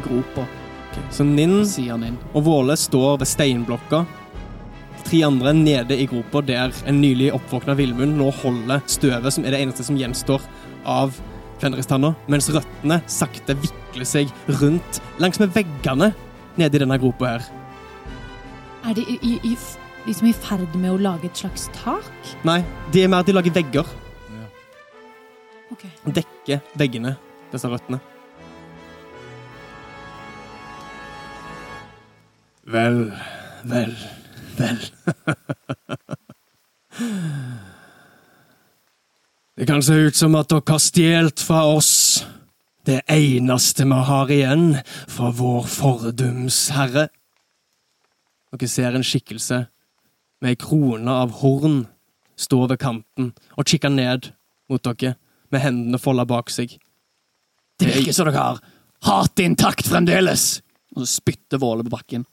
gropa, Så Ninn Nin. Og Våle står ved steinblokka. Tre andre nede i gropa der en nylig oppvåkna villmunn nå holder støvet, som er det eneste som gjenstår av Fenristanna, mens røttene sakte vikler seg rundt langs med veggene nede i denne gropa her. Er de i, i, liksom i ferd med å lage et slags tak? Nei, de er mer at de lager vegger. Ok. Dekker veggene, disse røttene. Vel, vel, vel. Det kan se ut som at dere har stjålet fra oss det eneste vi har igjen fra vår fordumsherre. Dere ser en skikkelse med ei krone av horn stå ved kanten og kikke ned mot dere med hendene folda bak seg. Det virker som dere har hatet intakt fremdeles! Og så spytter Våle på bakken.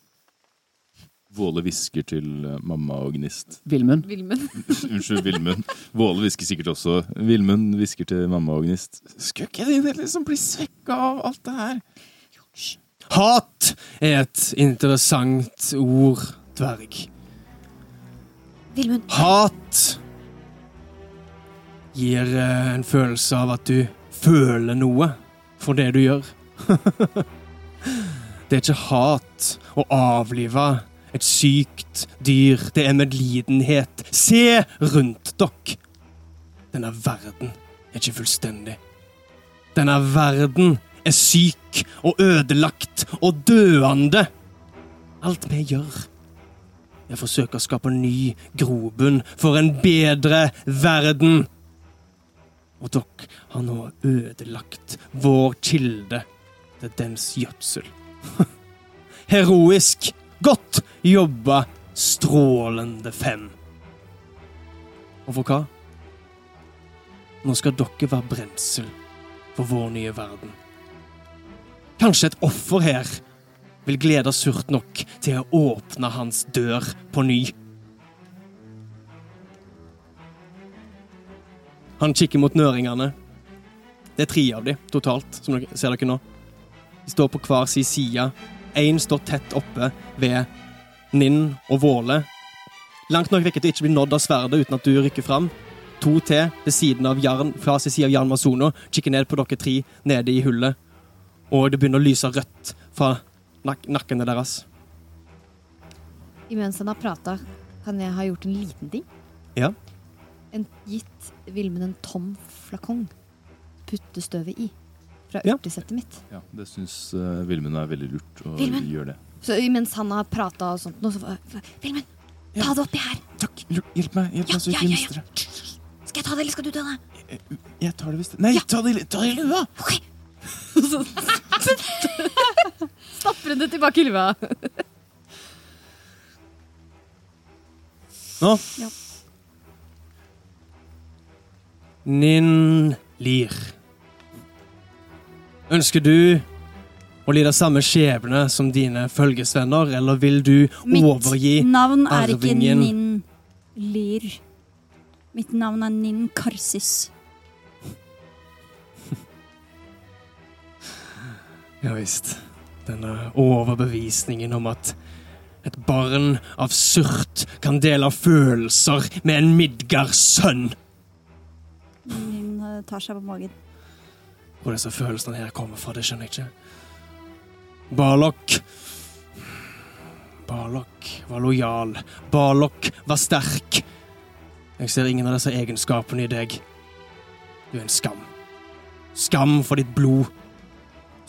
Våle hvisker til eh, mamma og Gnist. Vilmund. Unnskyld, Vilmund. Våle hvisker sikkert også. Vilmund hvisker til mamma og Gnist. Skulle ikke de liksom bli svekka av alt det her? Hat er et interessant ord, dverg. Vilmund. Hat gir eh, en følelse av at du føler noe for det du gjør. det er ikke hat å avlive et sykt dyr. Det er medlidenhet. Se rundt dere! Denne verden er ikke fullstendig. Denne verden er syk og ødelagt og døende. Alt vi gjør, Jeg forsøker å skape ny grobunn for en bedre verden. Og dere har nå ødelagt vår kilde til dens gjødsel. Heroisk! Godt jobba, strålende fem. Og for hva? Nå skal dere være brensel for vår nye verden. Kanskje et offer her vil glede surt nok til å åpne hans dør på ny. Han kikker mot nøringene. Det er tre av dem totalt, som dere ser dere nå. De står på hver sin side. Én står tett oppe ved Ninn og Våle. Langt nok vekk til ikke bli nådd av sverdet uten at du rykker fram. To til ved siden av Jarn, fra sin side av Jarn Masono, kikker ned på dere tre nede i hullet. Og det begynner å lyse rødt fra nak nakkene deres. Imens han har prata, kan jeg ha gjort en liten ting. Ja. En, gitt Vilmen en tom flakong. Putte støvet i. Fra Ja. urtesettet mitt. Ja, det syns uh, Vilmund er veldig lurt å Vilmen? gjøre det. Så imens han har prata og sånt, noe, så Vilmen, ta det oppi her! Takk, hjelp meg, hjelp Ja, meg så ja, ikke ja, mister ja. det. Skal jeg ta det, eller skal du ta det? Jeg tar det hvis det Nei, Ja. ta det, i- lua! det lua! Stapper hun det tilbake i lua. Nå. Ja. Ninn Lir. Ønsker du å lide samme skjebne som dine følgesvenner, eller vil du Mitt overgi navn er ikke Nin Lir. Mitt navn er Ninn Karsis. Ja visst. Denne overbevisningen om at et barn av surt kan dele følelser med en Midgard-sønn. Ninn eh, tar seg på magen. Hvor disse følelsene her kommer fra, det skjønner jeg ikke. Barlok Barlok var lojal. Barlok var sterk. Jeg ser ingen av disse egenskapene i deg. Du er en skam. Skam for ditt blod.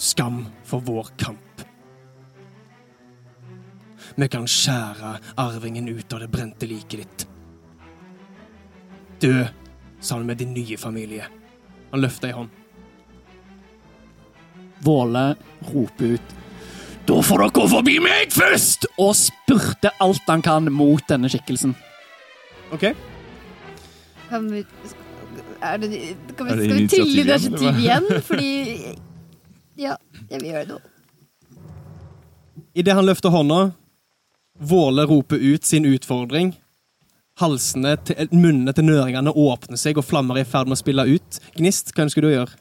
Skam for vår kamp. Vi kan skjære arvingen ut av det brente liket ditt. Dø sammen med din nye familie. Han løfter ei hånd. Våle roper ut Da får dere gå forbi meg først! Og spurter alt han kan mot denne skikkelsen. OK? Kan vi er det, kan vi, Skal vi trille initiativ initiativ igjen, igjen? Fordi Ja, jeg vil gjøre det nå. Idet han løfter hånda, Våle roper ut sin utfordring. Halsene til, munnene til nøringene åpner seg, og flammer er i ferd med å spille ut. Gnist, hva ønsker du å gjøre?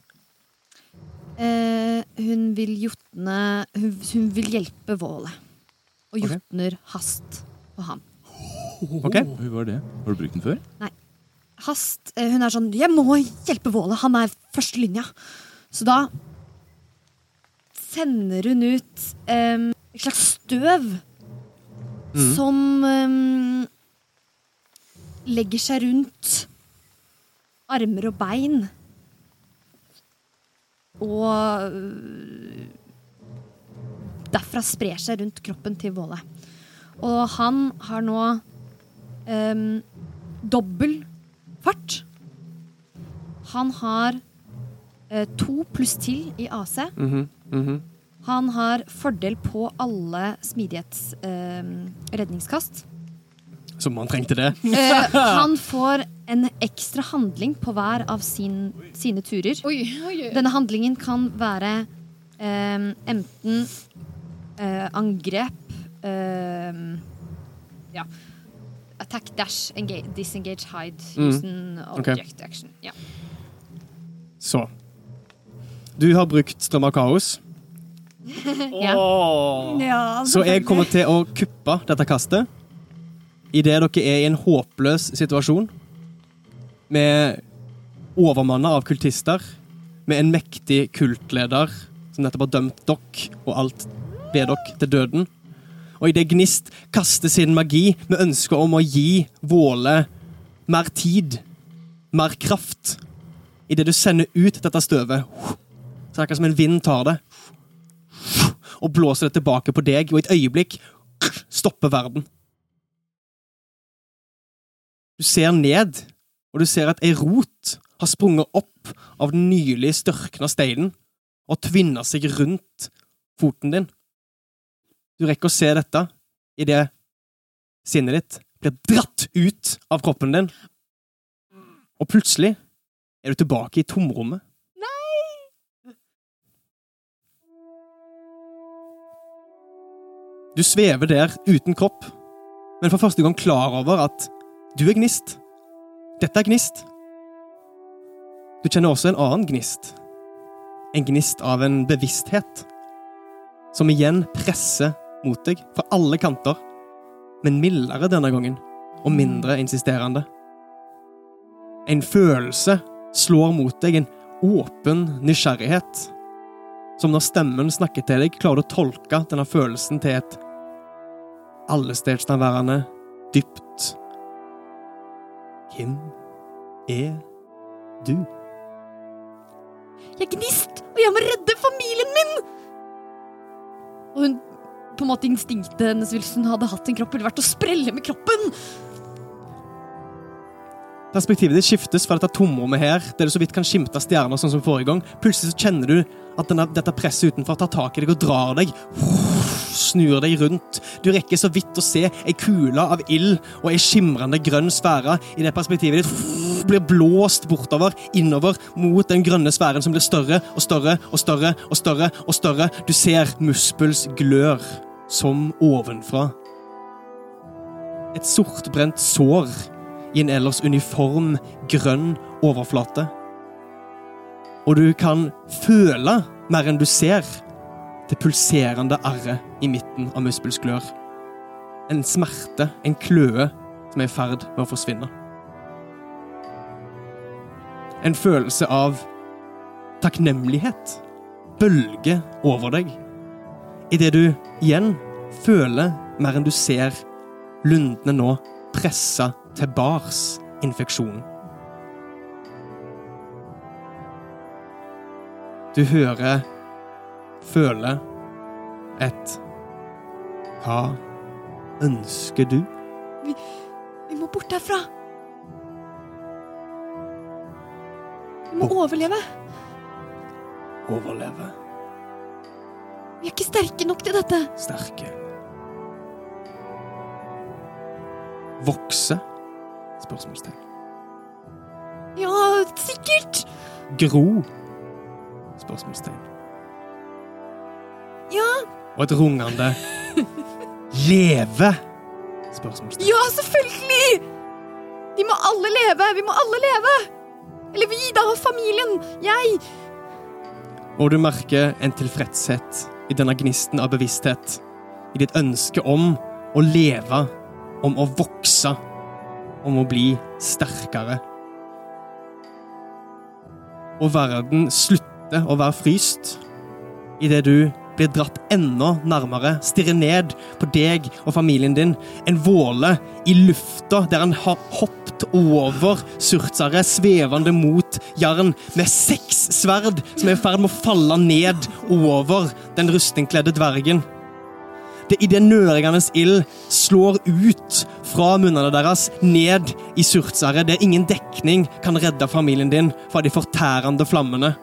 Eh, hun vil jotne hun, hun vil hjelpe Våle. Og jotner jotner hast på ham. Ok? Hvor var det? Har du brukt den før? Hast eh, Hun er sånn 'Jeg må hjelpe Våle, han er førstelinja'. Så da sender hun ut um, et slags støv mm. som um, legger seg rundt armer og bein. Og øh, derfra sprer seg rundt kroppen til Våle. Og han har nå um, dobbel fart. Han har uh, to pluss til i AC. Mhm, -hmm. Han har fordel på alle smidighets eh, redningskast. Som han trengte det. Eh, han får en ekstra handling på hver av sin, sine turer. Oi, oi, oi. Denne handlingen kan være eh, enten eh, angrep eh, Ja. Attack, dash, engage, disengage, hide, Mm. use an object object action. Ja. Så. Du har brukt strøm av kaos, Ja. Ja, så jeg kommer til å kuppe dette kastet. Idet dere er i en håpløs situasjon, med overmanna av kultister, med en mektig kultleder som nettopp har dømt dere og alt ved dere til døden. Og idet Gnist kaster sin magi med ønske om å gi Våle mer tid, mer kraft Idet du sender ut dette støvet, så det er akkurat som en vind tar det og blåser det tilbake på deg, og i et øyeblikk stopper verden. Du ser ned, og du ser at ei rot har sprunget opp av den nylig størkna steinen og tvinna seg rundt foten din. Du rekker å se dette idet sinnet ditt blir dratt ut av kroppen din, og plutselig er du tilbake i tomrommet. Du svever der uten kropp, men for første gang klar over at du er gnist. Dette er gnist. Du kjenner også en annen gnist. En gnist av en bevissthet. Som igjen presser mot deg fra alle kanter, men mildere denne gangen, og mindre insisterende. En følelse slår mot deg, en åpen nysgjerrighet. Som når stemmen snakker til deg, klarer du å tolke denne følelsen til et allestedsnærværende, dypt Hvem er du? Jeg er gnist, og jeg må redde familien min! Og hun på en måte instinktet hennes hvis hun hadde hatt en kropp, ville vært å sprelle med kroppen. Perspektivet ditt skiftes fra dette tomrommet her, der du så vidt kan skimte stjerner, sånn som forrige gang. Plutselig så kjenner du at denne, dette presset utenfor tar tak i deg og drar deg. Snur deg rundt. Du rekker så vidt å se ei kule av ild og ei skimrende grønn sfære i det perspektivet ditt blir blåst bortover, innover, mot den grønne sfæren som blir større og større og større og større. og større. Du ser Muspels glør som ovenfra. Et sortbrent sår i en ellers uniform grønn overflate. Og du kan føle, mer enn du ser, det pulserende arret i midten av muskelsklør. En smerte, en kløe, som er i ferd med å forsvinne. En følelse av takknemlighet bølger over deg idet du igjen føler mer enn du ser lundene nå pressa til bars infeksjonen. Du hører, føler et Hva ønsker du? Vi må bort herfra. Vi må overleve. Overleve. Vi er ikke sterke nok til dette. Sterke. Vokse? Spørsmålstegn. Ja, sikkert. Gro? Spørsmålstegn. Ja, Og et rungende Leve? Spørsmålstegn. ja, selvfølgelig! Vi må alle leve. Vi må alle leve. Eller vi, da. Familien. Jeg. Og du merker en tilfredshet i denne gnisten av bevissthet. I ditt ønske om å leve, om å vokse, om å bli sterkere. Og verden slutter å være fryst idet du blir dratt enda nærmere, stirrer ned på deg og familien din. En våle i lufta der han har hoppet over surtsaret, svevende mot Jarn, med seks sverd som er i ferd med å falle ned over den rustningkledde dvergen. Det i det nøringende ild slår ut fra munnene deres, ned i surtsaret, der ingen dekning kan redde familien din fra de fortærende flammene.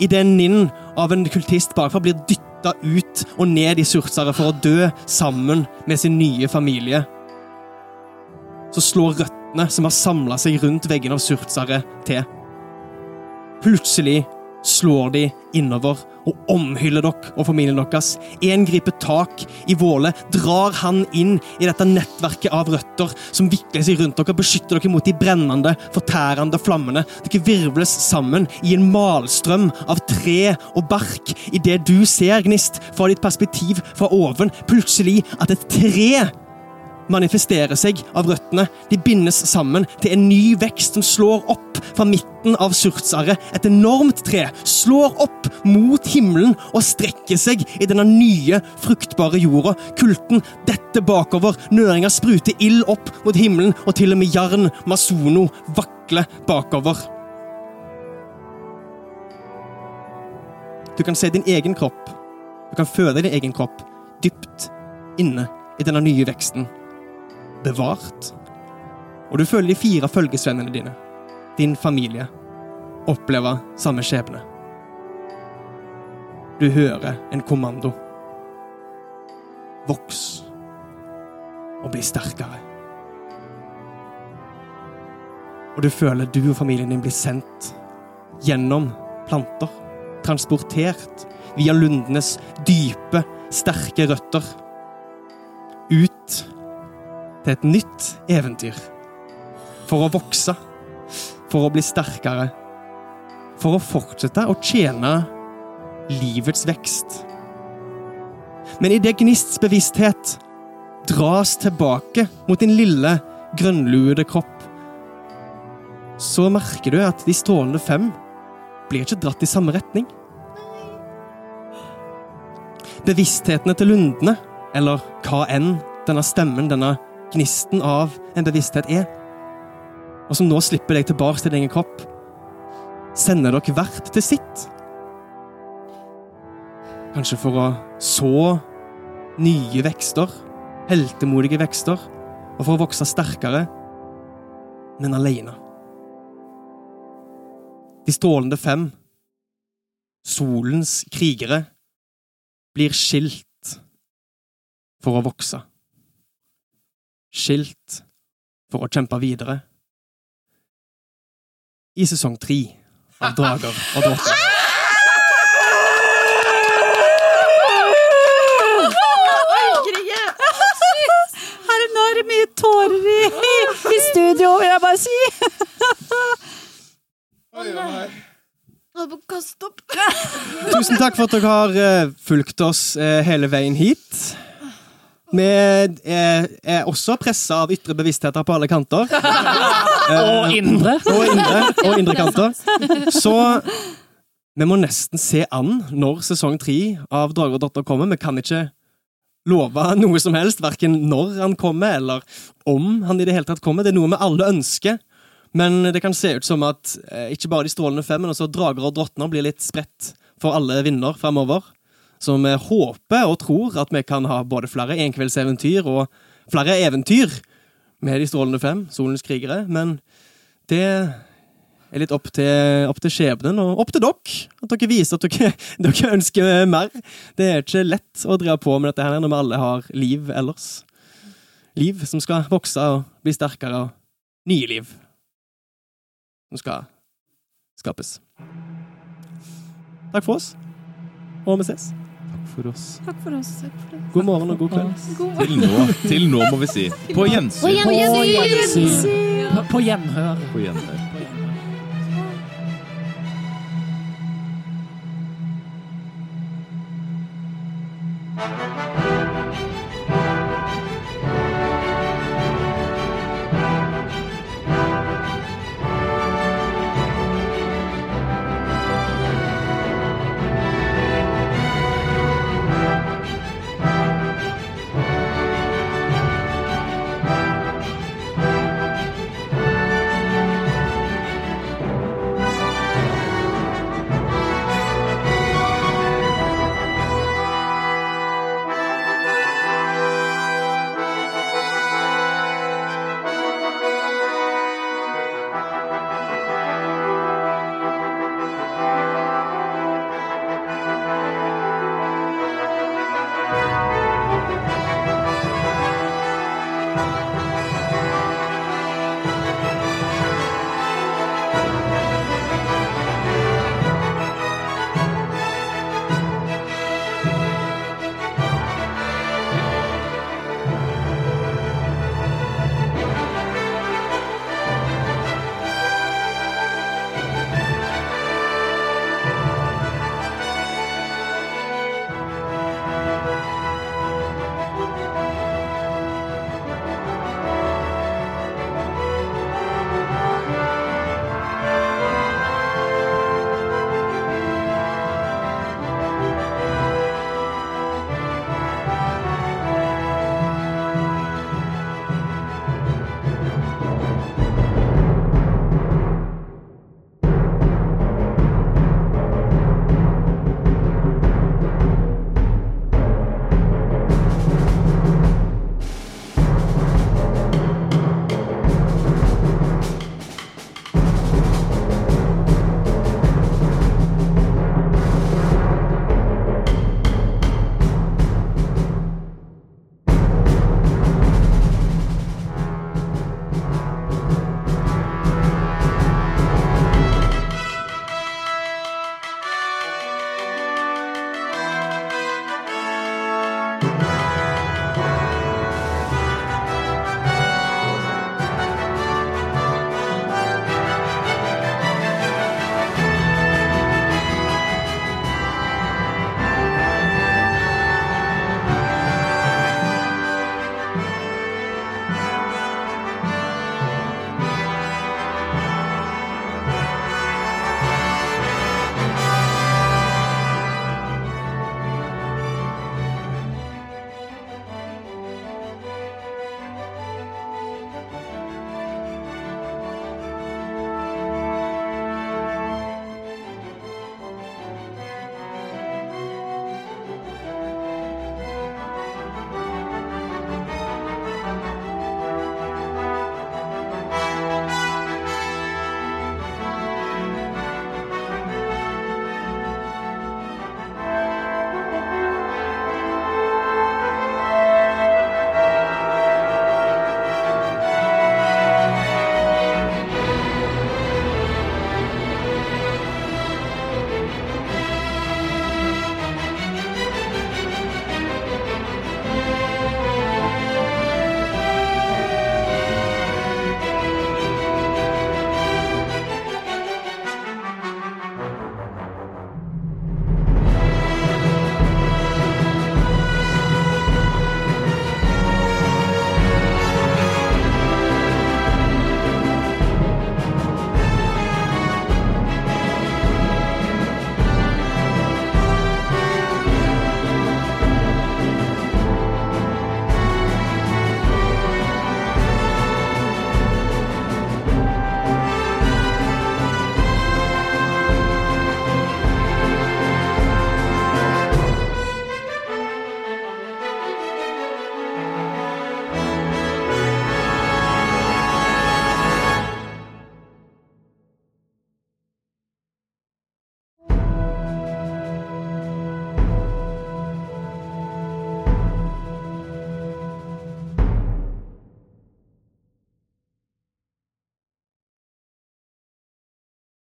Idet Ninn av en kultist bakfra blir dytta ut og ned i Surtsare for å dø sammen med sin nye familie, så slår røttene som har samla seg rundt veggene av Surtsare, til. Plutselig slår de innover og omhyller dere og familien deres. En griper tak i Våle, drar han inn i dette nettverket av røtter som vikler seg rundt dere beskytter dere mot de brennende, fortærende flammene. Dere virvles sammen i en malstrøm av tre og bark idet du ser, Gnist, fra ditt perspektiv fra oven, plutselig at et tre manifesterer seg av røttene. De bindes sammen til en ny vekst som slår opp fra midten av Surtsarret. Et enormt tre slår opp mot himmelen og strekker seg i denne nye, fruktbare jorda. Kulten detter bakover, nøringa spruter ild opp mot himmelen, og til og med Jarn Masono vakler bakover. Du kan se din egen kropp. Du kan føde din egen kropp dypt inne i denne nye veksten bevart, Og du føler de fire følgesvennene dine, din familie, oppleve samme skjebne. Du hører en kommando. Voks og bli sterkere. Og du føler du og familien din blir sendt gjennom planter, transportert via lundenes dype, sterke røtter, ut til et nytt eventyr. For å vokse, for å bli sterkere, for å fortsette å tjene livets vekst. Men i det gnists bevissthet dras tilbake mot din lille, grønnluede kropp, så merker du at de strålende fem blir ikke dratt i samme retning. Bevissthetene til lundene, eller hva enn denne stemmen, denne gnisten av en bevissthet er, og som nå slipper deg tilbake til din egen kropp, sender dere hvert til sitt. Kanskje for å så nye vekster, heltemodige vekster, og for å vokse sterkere, men alene. De strålende fem, solens krigere, blir skilt for å vokse. Skilt for å kjempe videre. I sesong tre av Drager og drotter. Er mye tårer i, i studio, vil jeg bare si. Oi, oi. Tusen takk for at dere har eh, fulgt oss eh, hele veien hit. Vi er, er også pressa av ytre bevisstheter på alle kanter. Og indre. Og indre, og indre kanter. Så vi må nesten se an når sesong tre av Drager og Dotter kommer. Vi kan ikke love noe som helst, verken når han kommer, eller om han i det hele tatt kommer. Det er noe vi alle ønsker. Men det kan se ut som at eh, ikke bare de strålende fem, men også drager og drottner blir litt spredt for alle vinner fremover. Så vi håper og tror at vi kan ha både flere enkveldseventyr og flere eventyr med de strålende fem, Solens krigere, men det er litt opp til, opp til skjebnen og opp til dere. At dere viser at dere, dere ønsker mer. Det er ikke lett å drive på med dette her når vi alle har liv ellers. Liv som skal vokse og bli sterkere, og nye liv som skal skapes. Takk for oss, og vi ses. For oss. Takk for oss. Takk for oss. God morgen og god kveld. Til nå, til nå må vi si. På gjensyn. På gjensyn. På- På gjenhør. På gjenhør.